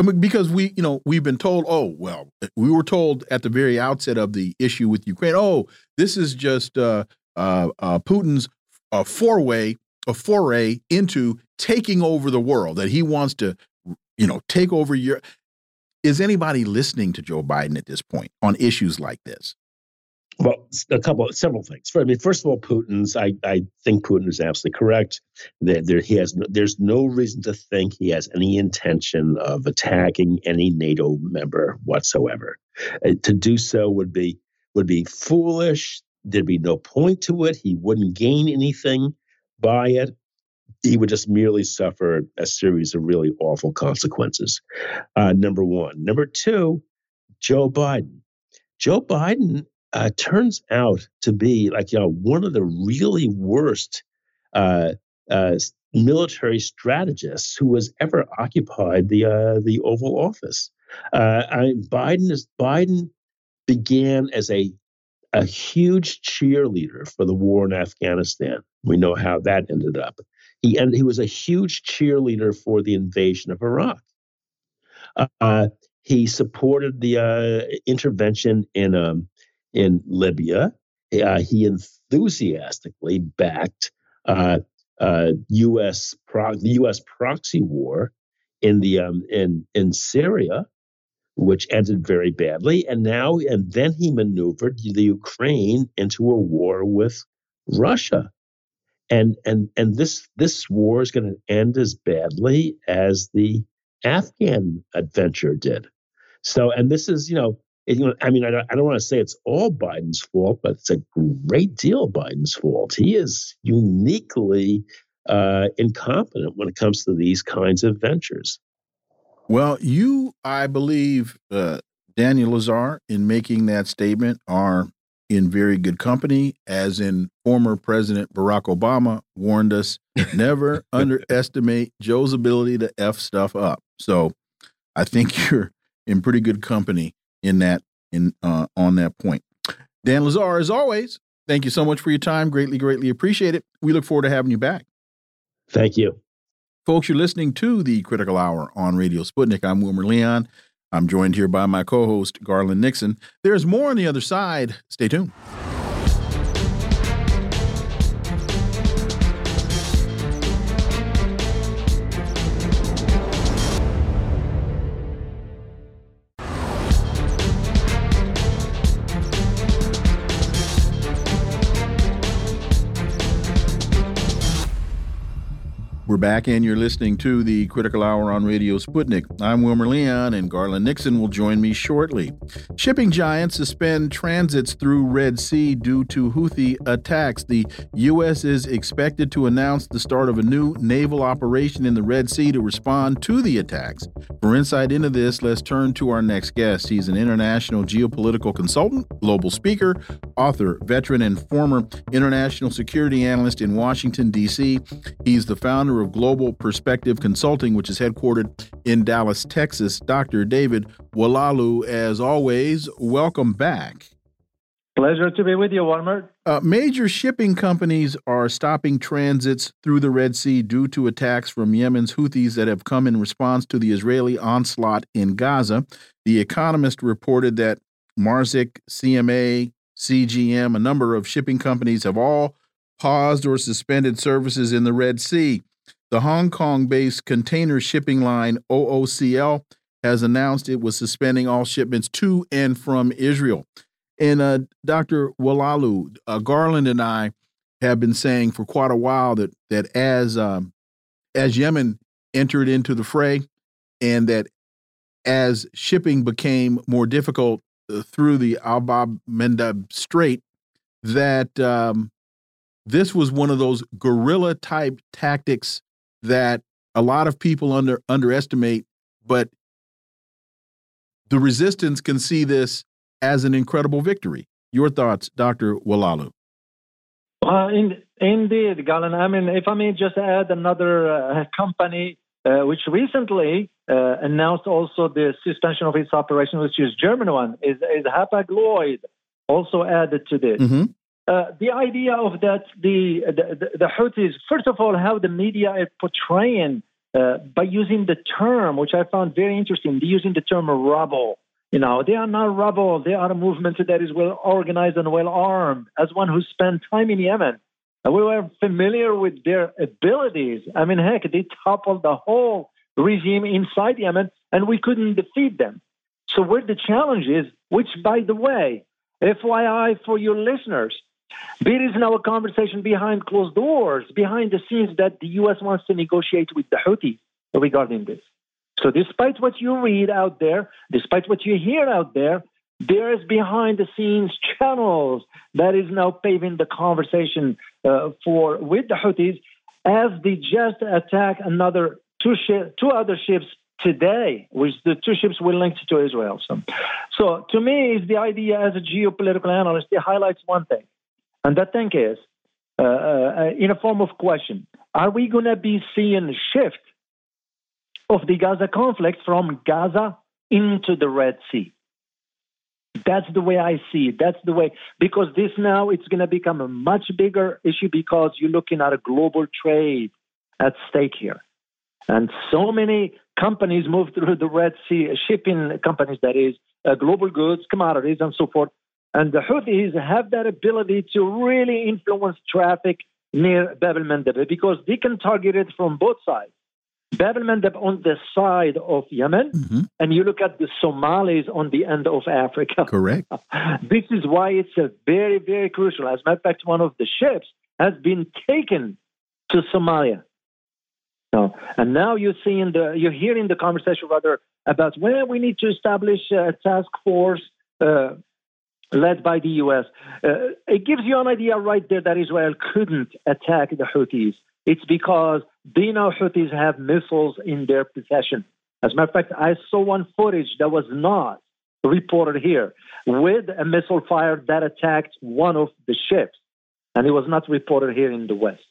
Speaker 1: I mean, because we, you know, we've been told, oh, well, we were told at the very outset of the issue with Ukraine, oh, this is just uh, uh, uh, Putin's uh, foray, a foray into taking over the world, that he wants to, you know, take over your. Is anybody listening to Joe Biden at this point on issues like this?
Speaker 8: Well, a couple, several things. I mean, first of all, Putin's. I, I think Putin is absolutely correct. That there, he has. No, there's no reason to think he has any intention of attacking any NATO member whatsoever. Uh, to do so would be would be foolish. There'd be no point to it. He wouldn't gain anything by it. He would just merely suffer a series of really awful consequences. Uh, number one. Number two, Joe Biden. Joe Biden uh, turns out to be like you know one of the really worst uh, uh, military strategists who has ever occupied the uh, the Oval Office. Uh, I, Biden is Biden began as a a huge cheerleader for the war in Afghanistan. We know how that ended up. He and he was a huge cheerleader for the invasion of Iraq. Uh, he supported the intervention in um, in Libya. Uh, he enthusiastically backed uh, uh, U.S. Pro- the U.S. proxy war in the um, in in Syria, which ended very badly, and now and then he maneuvered the Ukraine into a war with Russia, and and and this this war is going to end as badly as the Afghan adventure did. So, and this is you know you know, I mean, I don't, I don't want to say it's all Biden's fault, but it's a great deal Biden's fault. He is uniquely uh, incompetent when it comes to these kinds of ventures.
Speaker 1: Well, you, I believe, uh, Daniel Lazare, in making that statement, are in very good company, as in former President Barack Obama warned us never underestimate Joe's ability to F stuff up. So I think you're in pretty good company in that in uh, on that point. Dan Lazare, as always, thank you so much for your time. Greatly, greatly appreciate it. We look forward to having you back.
Speaker 8: Thank you.
Speaker 1: Folks, you're listening to the Critical Hour on Radio Sputnik. I'm Wilmer Leon. I'm joined here by my co host, Garland Nixon. There's more on the other side. Stay tuned. We're back, and you're listening to the Critical Hour on Radio Sputnik. I'm Wilmer Leon, and Garland Nixon will join me shortly. Shipping giants suspend transits through Red Sea due to Houthi attacks. The U.S. is expected to announce the start of a new naval operation in the Red Sea to respond to the attacks. For insight into this, let's turn to our next guest. He's an international geopolitical consultant, global speaker, author, veteran, and former international security analyst in Washington, D.C. He's the founder of Global Perspective Consulting, which is headquartered in Dallas, Texas. Dr. David Oualaalou, as always, welcome back.
Speaker 9: Pleasure to be with you, Wilmer.
Speaker 1: Uh, major shipping companies are stopping transits through the Red Sea due to attacks from Yemen's Houthis that have come in response to the Israeli onslaught in Gaza. The Economist reported that Maersk, CMA, CGM, a number of shipping companies have all paused or suspended services in the Red Sea. The Hong Kong based container shipping line OOCL has announced it was suspending all shipments to and from Israel. And uh, Dr. Oualaalou, uh, Garland and I have been saying for quite a while that that as um, as Yemen entered into the fray, and that as shipping became more difficult uh, through the Al Bab Mandab Strait, that um, this was one of those guerrilla type tactics that a lot of people under underestimate, but the resistance can see this as an incredible victory. Your thoughts, Dr. Oualaalou?
Speaker 9: Uh, in, indeed, Galen. I mean, if I may just add another uh, company uh, which recently uh, announced also the suspension of its operation, which is German one, is, is Hapag Lloyd, also added to this. Mm -hmm. Uh, the idea of that the, the, the Houthis, first of all, how the media is portraying uh, by using the term, which I found very interesting, using the term rebel. You know, they are not rebel. They are a movement that is well organized and well armed. As one who spent time in Yemen, we were familiar with their abilities. I mean, heck, they toppled the whole regime inside Yemen, and we couldn't defeat them. So, where the challenge is, which, by the way, FYI for your listeners, there is now a conversation behind closed doors, behind the scenes, that the U.S. wants to negotiate with the Houthis regarding this. So, despite what you read out there, despite what you hear out there, there is behind the scenes channels that is now paving the conversation uh, for with the Houthis as they just attack another two two other ships today, which the two ships were linked to Israel. So, so to me, is the idea as a geopolitical analyst, it highlights one thing. And that thing is, uh, uh, in a form of question, are we going to be seeing a shift of the Gaza conflict from Gaza into the Red Sea? That's the way I see it. That's the way, because this now it's going to become a much bigger issue because you're looking at a global trade at stake here. And so many companies move through the Red Sea, shipping companies, that is, uh, global goods, commodities, and so forth. And the Houthis have that ability to really influence traffic near Bab el Mandeb because they can target it from both sides. Bab el Mandeb on the side of Yemen, mm-hmm. and you look at the Somalis on the end of Africa.
Speaker 1: Correct.
Speaker 9: this is why it's a very, very crucial. As a matter of fact, one of the ships has been taken to Somalia. So, and now you're seeing the, you're hearing the conversation rather about well, we need to establish a task force uh, led by the U.S. Uh, it gives you an idea right there that Israel couldn't attack the Houthis. It's because they know Houthis have missiles in their possession. As a matter of fact, I saw one footage that was not reported here with a missile fire that attacked one of the ships, and it was not reported here in the West.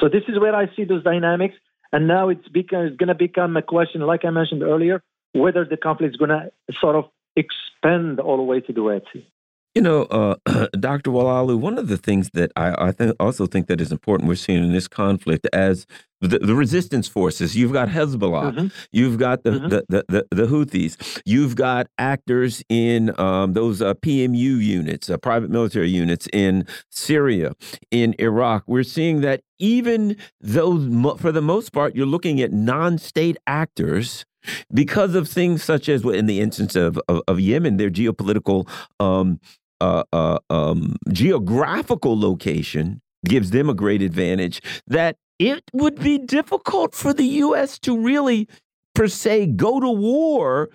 Speaker 9: So this is where I see those dynamics, and now it's, it's going to become a question, like I mentioned earlier, whether the conflict is going to sort of expand all the way to the Red Sea.
Speaker 3: You know, uh, Dr. Oualaalou, one of the things that I, I think also think that is important we're seeing in this conflict as the, the resistance forces. You've got Hezbollah, mm -hmm. you've got the, mm -hmm. the, the, the, the, Houthis, you've got actors in um, those uh, PMU units, uh, private military units in Syria, in Iraq. We're seeing that even though, for the most part, you're looking at non-state actors because of things such as, in the instance of, of, of Yemen, their geopolitical um, uh, uh, um, geographical location gives them a great advantage that it would be difficult for the U.S. to really, per se, go to war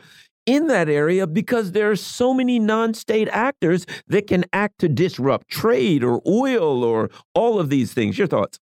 Speaker 3: in that area because there are so many non-state actors that can act to disrupt trade or oil or all of these things. Your thoughts?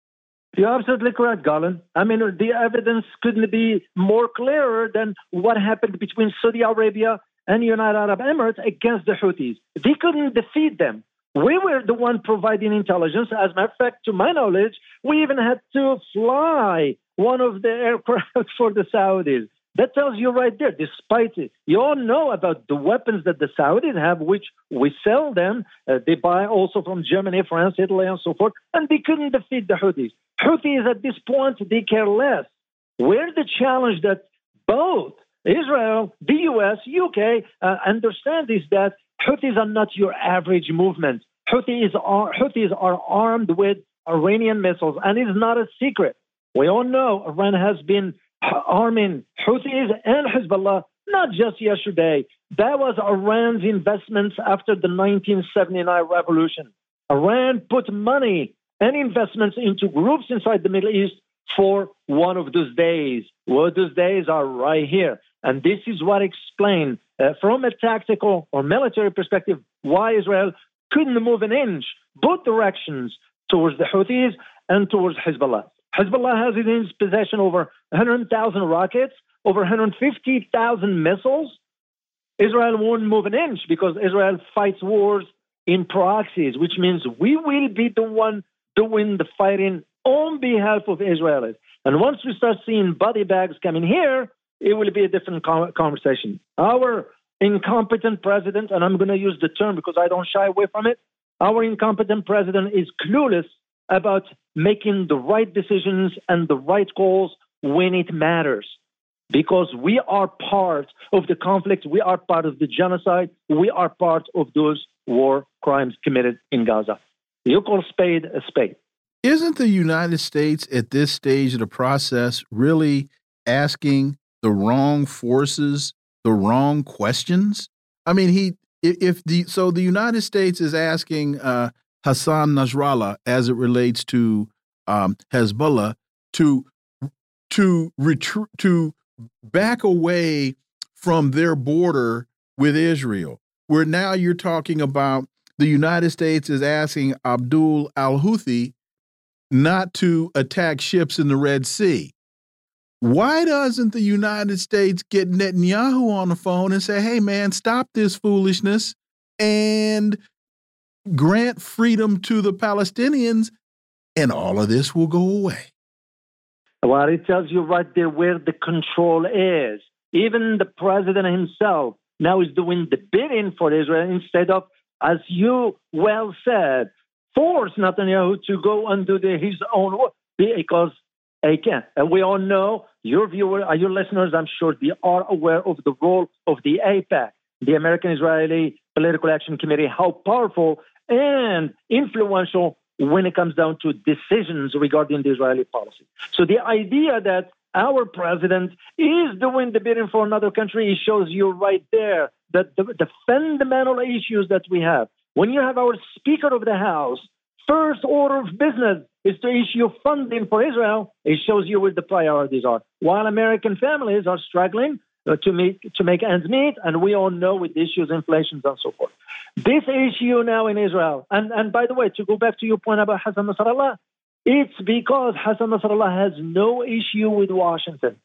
Speaker 9: You're absolutely correct, Garland. I mean, the evidence couldn't be more clearer than what happened between Saudi Arabia and United Arab Emirates against the Houthis. They couldn't defeat them. We were the one providing intelligence. As a matter of fact, to my knowledge, we even had to fly one of the aircraft for the Saudis. That tells you right there, despite it, you all know about the weapons that the Saudis have, which we sell them. Uh, they buy also from Germany, France, Italy, and so forth, and they couldn't defeat the Houthis. Houthis at this point, they care less. Where the challenge that both Israel, the US, UK uh, understand is that Houthis are not your average movement. Houthis are, Houthis are armed with Iranian missiles, and it's not a secret. We all know Iran has been arming Houthis and Hezbollah not just yesterday. That was Iran's investments after the 1979 revolution. Iran put money and investments into groups inside the Middle East for one of those days. Well, those days are right here. And this is what explains, uh, from a tactical or military perspective, why Israel couldn't move an inch both directions towards the Houthis and towards Hezbollah. Hezbollah has in its possession over 100,000 rockets, over 150,000 missiles. Israel won't move an inch because Israel fights wars in proxies, which means we will be the one doing the fighting on behalf of Israelis. And once we start seeing body bags coming here, it will be a different conversation. Our incompetent president, and I'm going to use the term because I don't shy away from it, our incompetent president is clueless about making the right decisions and the right calls when it matters. Because we are part of the conflict, we are part of the genocide, we are part of those war crimes committed in Gaza. You call spade a spade.
Speaker 1: Isn't the United States at this stage of the process really asking the wrong forces the wrong questions? I mean, he if the so the United States is asking uh, Hassan Nasrallah as it relates to um, Hezbollah to to retreat to back away from their border with Israel. Where now you're talking about the United States is asking Abdul al Houthi not to attack ships in the Red Sea. Why doesn't the United States get Netanyahu on the phone and say, hey, man, stop this foolishness and grant freedom to the Palestinians, and all of this will go away?
Speaker 9: Well, it tells you right there where the control is. Even the president himself now is doing the bidding for Israel instead of, as you well said, force Netanyahu to go and do the, his own work because again, and we all know your viewers, uh, your listeners, I'm sure they are aware of the role of the AIPAC, the American Israeli Political Action Committee, how powerful and influential when it comes down to decisions regarding the Israeli policy. So the idea that our president is doing the bidding for another country it shows you right there that the, the fundamental issues that we have. When you have our Speaker of the House, first order of business is to issue funding for Israel. It shows you what the priorities are. While American families are struggling uh, to make to make ends meet, and we all know with issues, inflations, and so forth. This issue now in Israel, and and by the way, to go back to your point about Hassan Nasrallah, it's because Hassan Nasrallah has no issue with Washington.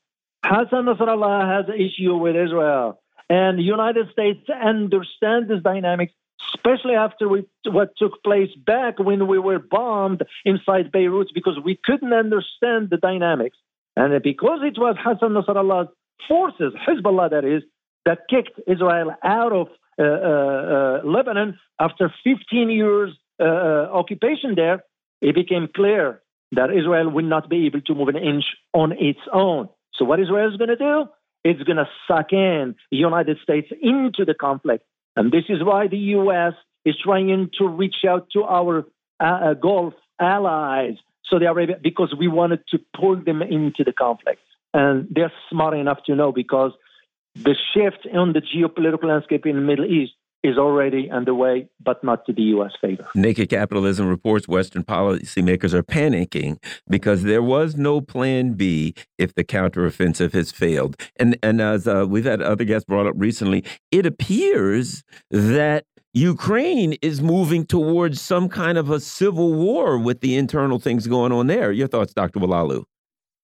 Speaker 9: Hassan Nasrallah has issue with Israel. And the United States understand this dynamics, especially after we, what took place back when we were bombed inside Beirut, because we couldn't understand the dynamics. And because it was Hassan Nasrallah's forces, Hezbollah that is, that kicked Israel out of uh, uh, uh, Lebanon after 15 years uh, uh, occupation there, it became clear that Israel will not be able to move an inch on its own. So what Israel is going to do? It's going to suck in the United States into the conflict. And this is why the U.S. is trying to reach out to our uh, Gulf allies, Saudi Arabia, because we wanted to pull them into the conflict. And they're smart enough to know because the shift on the geopolitical landscape in the Middle East is already underway, but not to the U.S. favor.
Speaker 3: Naked Capitalism reports Western policymakers are panicking because there was no plan B if the counteroffensive has failed. And, and as uh, we've had other guests brought up recently, it appears that Ukraine is moving towards some kind of a civil war with the internal things going on there. Your thoughts, Dr. Oualaalou?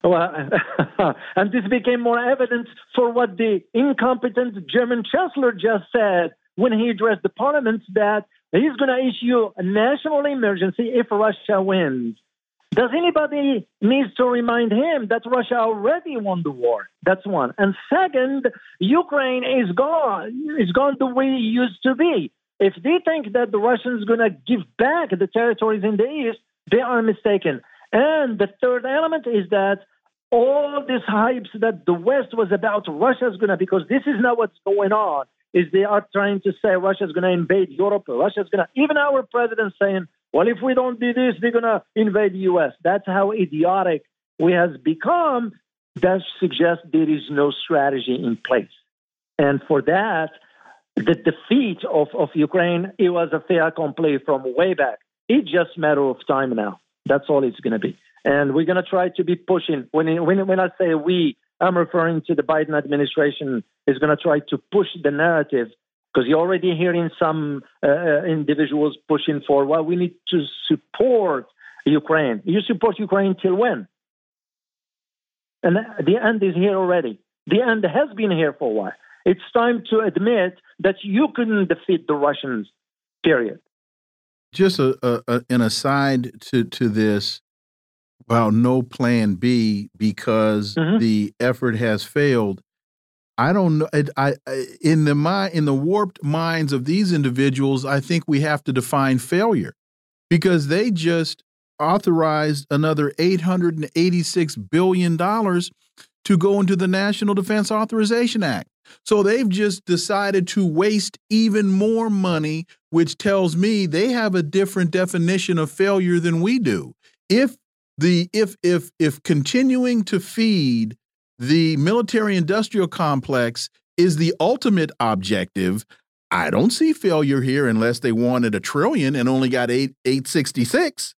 Speaker 9: Well, and this became more evident for what the incompetent German chancellor just said when he addressed the parliament that he's going to issue a national emergency if Russia wins. Does anybody needs to remind him that Russia already won the war? That's one. And second, Ukraine is gone. It's gone the way it used to be. If they think that the Russians going to give back the territories in the east, they are mistaken. And the third element is that all these hypes that the West was about Russia is going to, because this is not what's going on is they are trying to say Russia's going to invade Europe. Russia's going to, even our president saying, well, if we don't do this, they're going to invade the U.S. That's how idiotic we has become. That suggests there is no strategy in place. And for that, the defeat of, of Ukraine, it was a fait accompli from way back. It's just matter of time now. That's all it's going to be. And we're going to try to be pushing. When, when, when I say we, I'm referring to the Biden administration is going to try to push the narrative because you're already hearing some uh, uh, individuals pushing for, well, we need to support Ukraine. You support Ukraine till when? And the end is here already. The end has been here for a while. It's time to admit that you couldn't defeat the Russians, period.
Speaker 1: Just a, a, an aside to, to this well, no plan B because mm -hmm. the effort has failed. I don't know. I, I, in the mind in the warped minds of these individuals, I think we have to define failure because they just authorized another eight hundred and eighty-six billion dollars to go into the National Defense Authorization Act. So they've just decided to waste even more money, which tells me they have a different definition of failure than we do. If the if if if continuing to feed the military industrial complex is the ultimate objective i don't see failure here unless they wanted a trillion and only got 8 866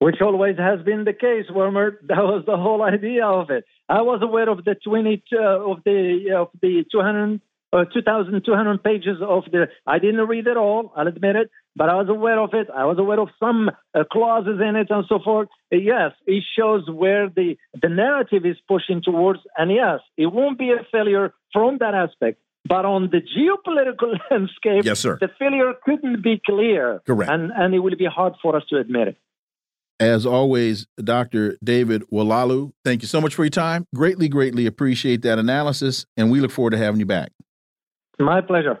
Speaker 9: which always has been the case Wilmer. that was the whole idea of it i was aware of the 20 uh, of the of the 200 uh, 2,200 pages of the. I didn't read it all, I'll admit it, but I was aware of it. I was aware of some uh, clauses in it and so forth. Uh, yes, it shows where the, the narrative is pushing towards. And yes, it won't be a failure from that aspect. But on the geopolitical landscape,
Speaker 1: yes, sir.
Speaker 9: the failure couldn't be clear.
Speaker 1: Correct.
Speaker 9: And, and it will be hard for us to admit it.
Speaker 1: As always, Dr. David Oualaalou, thank you so much for your time. Greatly, greatly appreciate that analysis, and we look forward to having you back.
Speaker 9: My pleasure.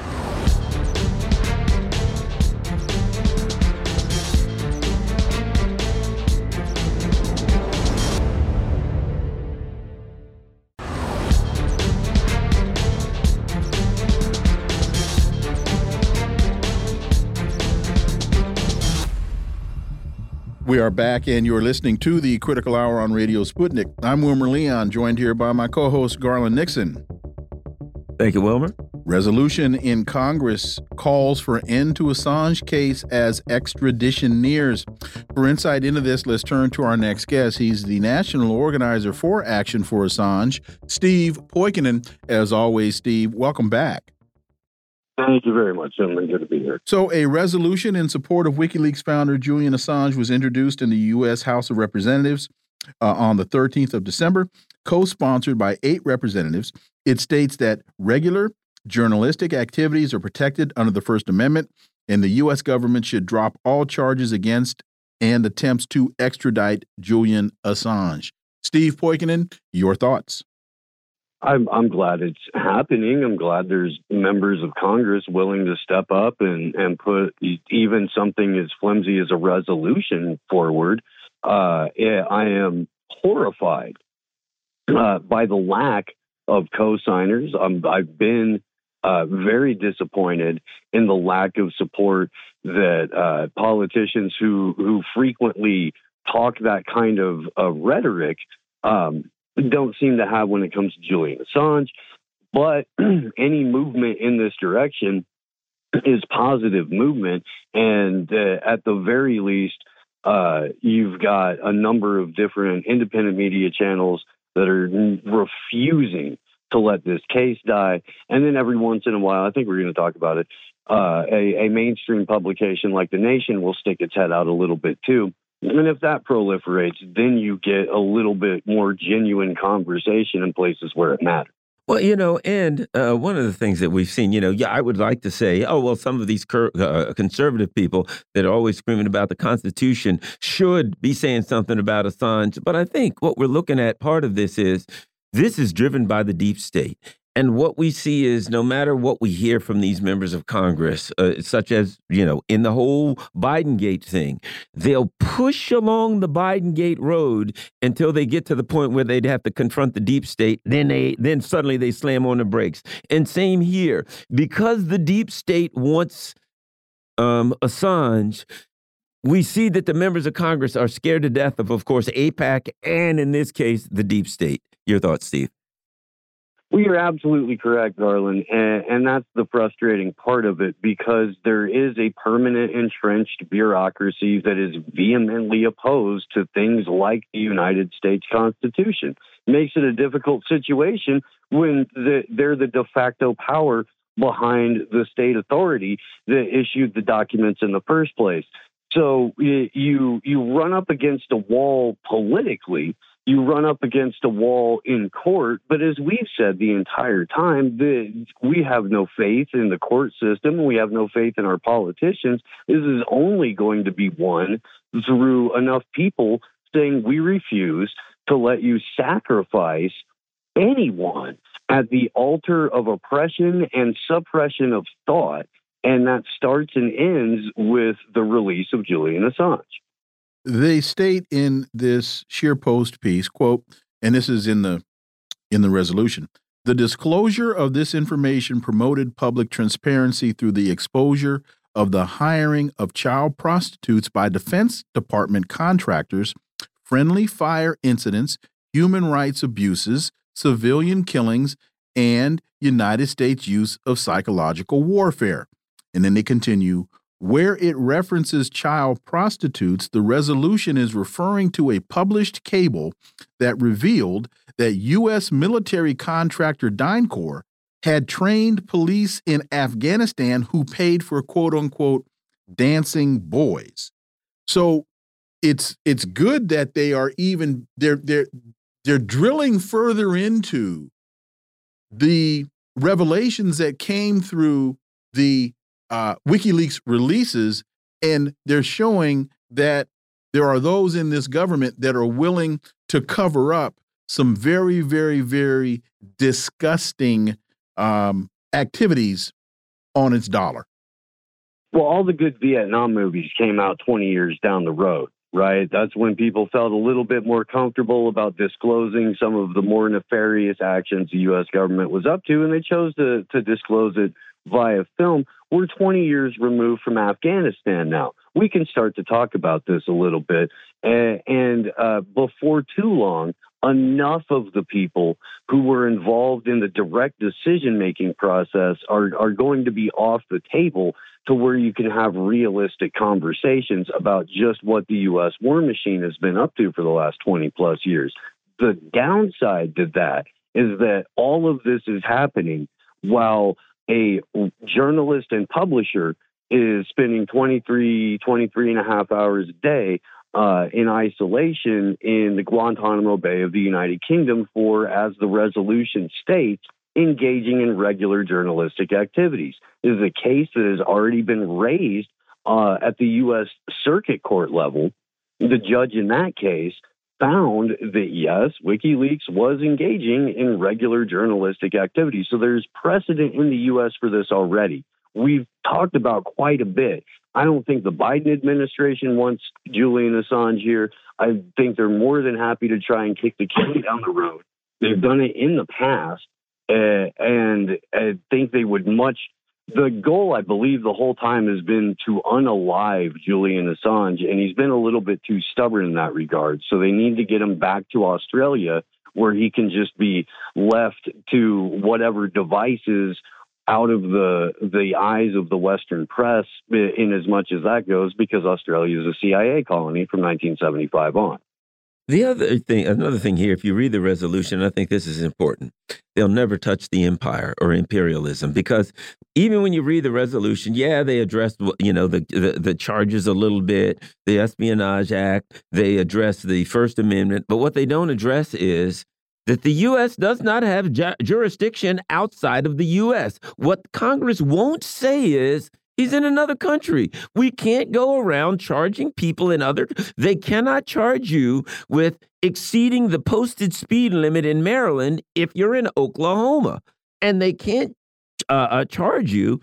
Speaker 1: We are back, and you're listening to the Critical Hour on Radio Sputnik. I'm Wilmer Leon, joined here by my co host, Garland Nixon.
Speaker 3: Thank you, Wilmer.
Speaker 1: Resolution in Congress calls for end to Assange case as extradition nears. For insight into this, let's turn to our next guest. He's the national organizer for Action for Assange, Steve Poikonen. As always, Steve, welcome back.
Speaker 10: Thank you very much, gentlemen. Good to be
Speaker 1: So, a resolution in support of WikiLeaks founder Julian Assange was introduced in the U.S. House of Representatives uh, on the 13th of December, co sponsored by eight representatives. It states that regular journalistic activities are protected under the First Amendment, and the U.S. government should drop all charges against and attempts to extradite Julian Assange. Steve Poikonen, your thoughts?
Speaker 10: I'm, I'm glad it's happening. I'm glad there's members of Congress willing to step up and, and put even something as flimsy as a resolution forward. Uh, I am horrified uh, by the lack of co-signers. Um, I've been uh, very disappointed in the lack of support that uh, politicians who who frequently talk that kind of, of rhetoric um, don't seem to have when it comes to Julian Assange. But any movement in this direction is positive movement, and uh, at the very least, uh, you've got a number of different independent media channels that are refusing to let this case die. And then every once in a while, I think we're going to talk about it, uh, a, a mainstream publication like The Nation will stick its head out a little bit too. And if that proliferates, then you get a little bit more genuine conversation in places where it matters.
Speaker 3: Well, you know, and uh, one of the things that we've seen, you know, yeah, I would like to say, oh, well, some of these uh, conservative people that are always screaming about the Constitution should be saying something about Assange. But I think what we're looking at, part of this is this is driven by the deep state. And what we see is no matter what we hear from these members of Congress, uh, such as, you know, in the whole Biden Gate thing, they'll push along the Biden Gate road until they get to the point where they'd have to confront the deep state. Then they then suddenly they slam on the brakes. And same here. Because the deep state wants um, Assange, we see that the members of Congress are scared to death of, of course, AIPAC and in this case, the deep state. Your thoughts, Steve?
Speaker 10: Well, you're absolutely correct, Garland. And, and, that's the frustrating part of it because there is a permanent entrenched bureaucracy that is vehemently opposed to things like the United States Constitution. It makes it a difficult situation when the, they're the de facto power behind the state authority that issued the documents in the first place. So you you run up against a wall politically you run up against a wall in court. But as we've said the entire time, the, we have no faith in the court system. We have no faith in our politicians. This is only going to be won through enough people saying we refuse to let you sacrifice anyone at the altar of oppression and suppression of thought. And that starts and ends with the release of Julian Assange.
Speaker 1: They state in this ScheerPost piece, quote, and this is in the in the resolution. The disclosure of this information promoted public transparency through the exposure of the hiring of child prostitutes by Defense Department contractors, friendly fire incidents, human rights abuses, civilian killings, and United States use of psychological warfare. And then they continue where it references child prostitutes, the resolution is referring to a published cable that revealed that U.S. military contractor DynCorp had trained police in Afghanistan who paid for quote unquote dancing boys. So it's it's good that they are even they're they're they're drilling further into the revelations that came through the uh, WikiLeaks releases, and they're showing that there are those in this government that are willing to cover up some very, very, very disgusting um, activities on its dollar.
Speaker 10: Well, all the good Vietnam movies came out 20 years down the road, right? That's when people felt a little bit more comfortable about disclosing some of the more nefarious actions the U.S. government was up to, and they chose to, to disclose it via film. We're 20 years removed from Afghanistan now. We can start to talk about this a little bit. And, and uh, before too long, enough of the people who were involved in the direct decision making process are, are going to be off the table to where you can have realistic conversations about just what the U.S. war machine has been up to for the last 20 plus years. The downside to that is that all of this is happening while a journalist and publisher is spending 23, 23 and a half hours a day uh, in isolation in the Guantanamo Bay of the United Kingdom for, as the resolution states, engaging in regular journalistic activities. This is a case that has already been raised uh, at the U.S. Circuit Court level. The judge in that case found that yes, WikiLeaks was engaging in regular journalistic activity. So there's precedent in the U.S. for this already. We've talked about quite a bit. I don't think the Biden administration wants Julian Assange here. I think they're more than happy to try and kick the can down the road. They've done it in the past, uh, and I think they would much the goal, I believe, the whole time has been to unalive Julian Assange, and he's been a little bit too stubborn in that regard. So they need to get him back to Australia where he can just be left to whatever devices out of the the eyes of the Western press eh, in as much as that goes, because Australia is a CIA colony from 1975 on.
Speaker 3: The other thing, another thing here, if you read the resolution, I think this is important. They'll never touch the empire or imperialism because even when you read the resolution, yeah, they address you know the, the the charges a little bit, the Espionage Act, they address the First Amendment, but what they don't address is that the U.S. does not have ju jurisdiction outside of the U.S. What Congress won't say is He's in another country. We can't go around charging people in other. They cannot charge you with exceeding the posted speed limit in Maryland if you're in Oklahoma, and they can't uh, uh, charge you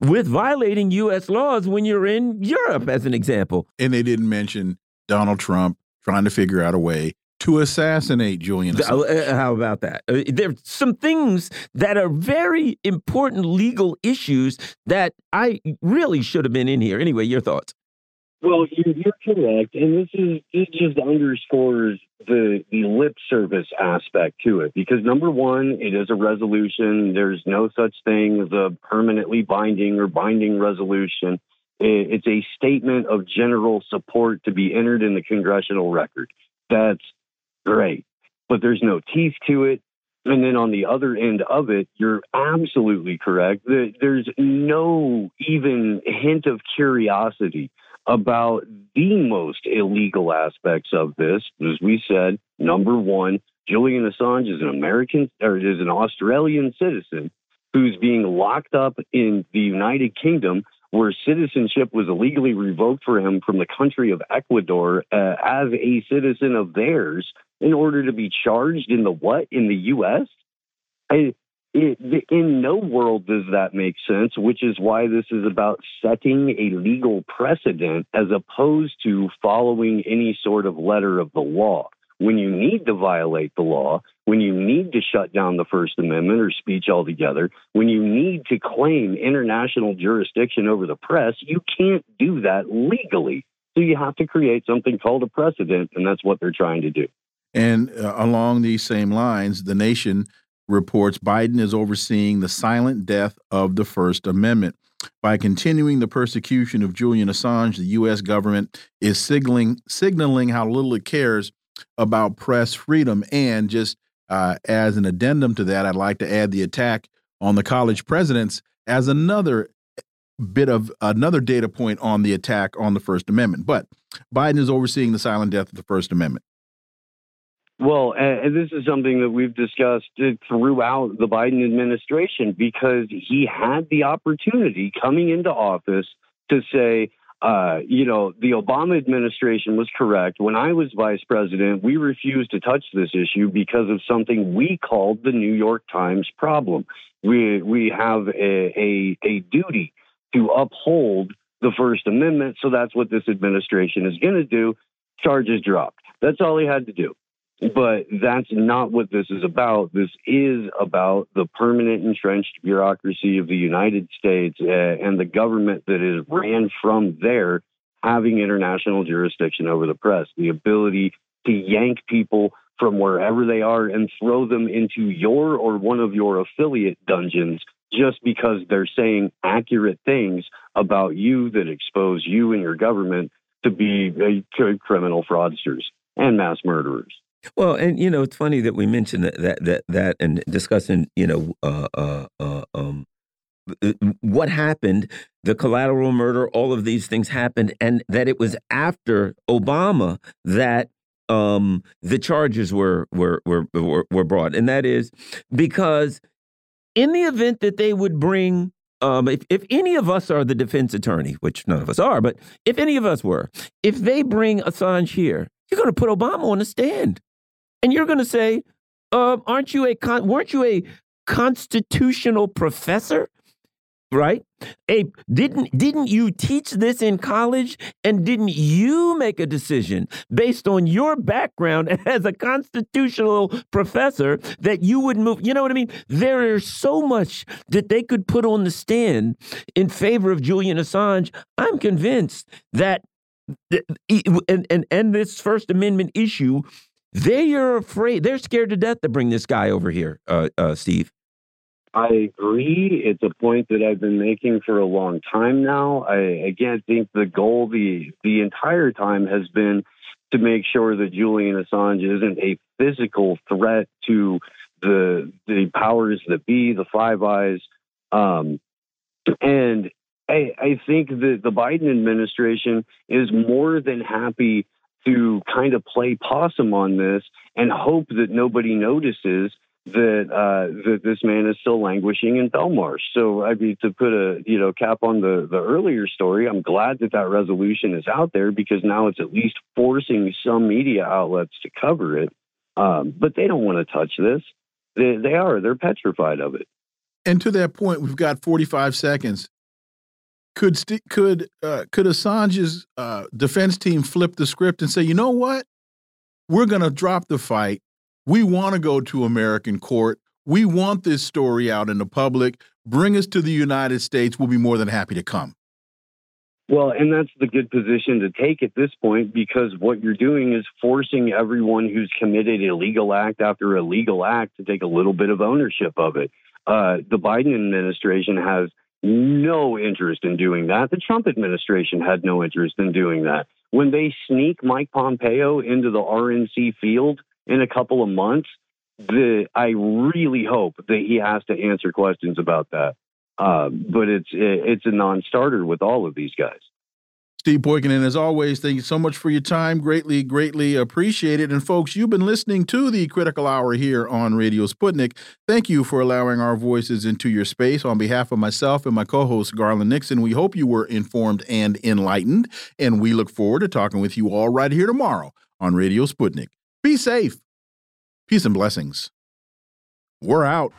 Speaker 3: with violating U.S. laws when you're in Europe, as an example.
Speaker 1: And they didn't mention Donald Trump trying to figure out a way to assassinate Julian Assange.
Speaker 3: Uh, how about that? Uh, there are some things that are very important legal issues that I really should have been in here. Anyway, your thoughts?
Speaker 10: Well, you're, you're correct, and this is this just underscores the the lip service aspect to it. Because number one, it is a resolution. There's no such thing as a permanently binding or binding resolution. It's a statement of general support to be entered in the congressional record. That's great, but there's no teeth to it. And then on the other end of it, you're absolutely correct. There's no even hint of curiosity about the most illegal aspects of this. As we said, number one, Julian Assange is an American or is an Australian citizen who's being locked up in the United Kingdom where citizenship was illegally revoked for him from the country of Ecuador uh, as a citizen of theirs in order to be charged in the what in the U.S. I, it, in no world does that make sense, which is why this is about setting a legal precedent as opposed to following any sort of letter of the law. When you need to violate the law, when you need to shut down the First Amendment or speech altogether, when you need to claim international jurisdiction over the press, you can't do that legally. So you have to create something called a precedent, and that's what they're trying to do.
Speaker 1: And uh, along these same lines, the nation reports Biden is overseeing the silent death of the First Amendment. By continuing the persecution of Julian Assange, the U.S. government is signaling, signaling how little it cares about press freedom. And just uh, as an addendum to that, I'd like to add the attack on the college presidents as another bit of another data point on the attack on the First Amendment. But Biden is overseeing the silent death of the First Amendment.
Speaker 10: Well, and this is something that we've discussed throughout the Biden administration because he had the opportunity coming into office to say, uh, you know, the Obama administration was correct. When I was vice president, we refused to touch this issue because of something we called the New York Times problem. We we have a, a, a duty to uphold the First Amendment, so that's what this administration is going to do. Charges dropped. That's all he had to do. But that's not what this is about. This is about the permanent entrenched bureaucracy of the United States uh, and the government that is ran from there having international jurisdiction over the press, the ability to yank people from wherever they are and throw them into your or one of your affiliate dungeons just because they're saying accurate things about you that expose you and your government to be uh, criminal fraudsters and mass murderers.
Speaker 3: Well, and you know, it's funny that we mentioned that that that, that and discussing, you know, uh, uh, uh, um, uh, what happened, the collateral murder, all of these things happened, and that it was after Obama that um, the charges were, were were were were brought, and that is because in the event that they would bring. Um, if, if any of us are the defense attorney, which none of us are, but if any of us were, if they bring Assange here, you're going to put Obama on the stand, and you're going to say, uh, "Aren't you a con weren't you a constitutional professor?" right? A didn't didn't you teach this in college and didn't you make a decision based on your background as a constitutional professor that you would move, you know what I mean? There is so much that they could put on the stand in favor of Julian Assange. I'm convinced that and and, and this first amendment issue they are afraid they're scared to death to bring this guy over here uh, uh, steve
Speaker 10: I agree. It's a point that I've been making for a long time now. I again think the goal the the entire time has been to make sure that Julian Assange isn't a physical threat to the the powers that be, the Five Eyes, um, and I, I think that the Biden administration is more than happy to kind of play possum on this and hope that nobody notices that uh, that this man is still languishing in Belmarsh. So I mean, to put a you know cap on the the earlier story, I'm glad that that resolution is out there because now it's at least forcing some media outlets to cover it. Um, but they don't want to touch this. They, they are. They're petrified of it.
Speaker 1: And to that point, we've got 45 seconds. Could could uh, could Assange's uh, defense team flip the script and say, you know what, we're going to drop the fight we want to go to American court. We want this story out in the public. Bring us to the United States. We'll be more than happy to come.
Speaker 10: Well, and that's the good position to take at this point because what you're doing is forcing everyone who's committed illegal act after illegal act to take a little bit of ownership of it. Uh, the Biden administration has no interest in doing that. The Trump administration had no interest in doing that. When they sneak Mike Pompeo into the RNC field in a couple of months, the I really hope that he has to answer questions about that. Uh, but it's it's a non-starter with all of these guys.
Speaker 1: Steve Poikonen, as always, thank you so much for your time. Greatly, greatly appreciated. And folks, you've been listening to the Critical Hour here on Radio Sputnik. Thank you for allowing our voices into your space. On behalf of myself and my co-host Garland Nixon, we hope you were informed and enlightened. And we look forward to talking with you all right here tomorrow on Radio Sputnik. Be safe. Peace and blessings. We're out.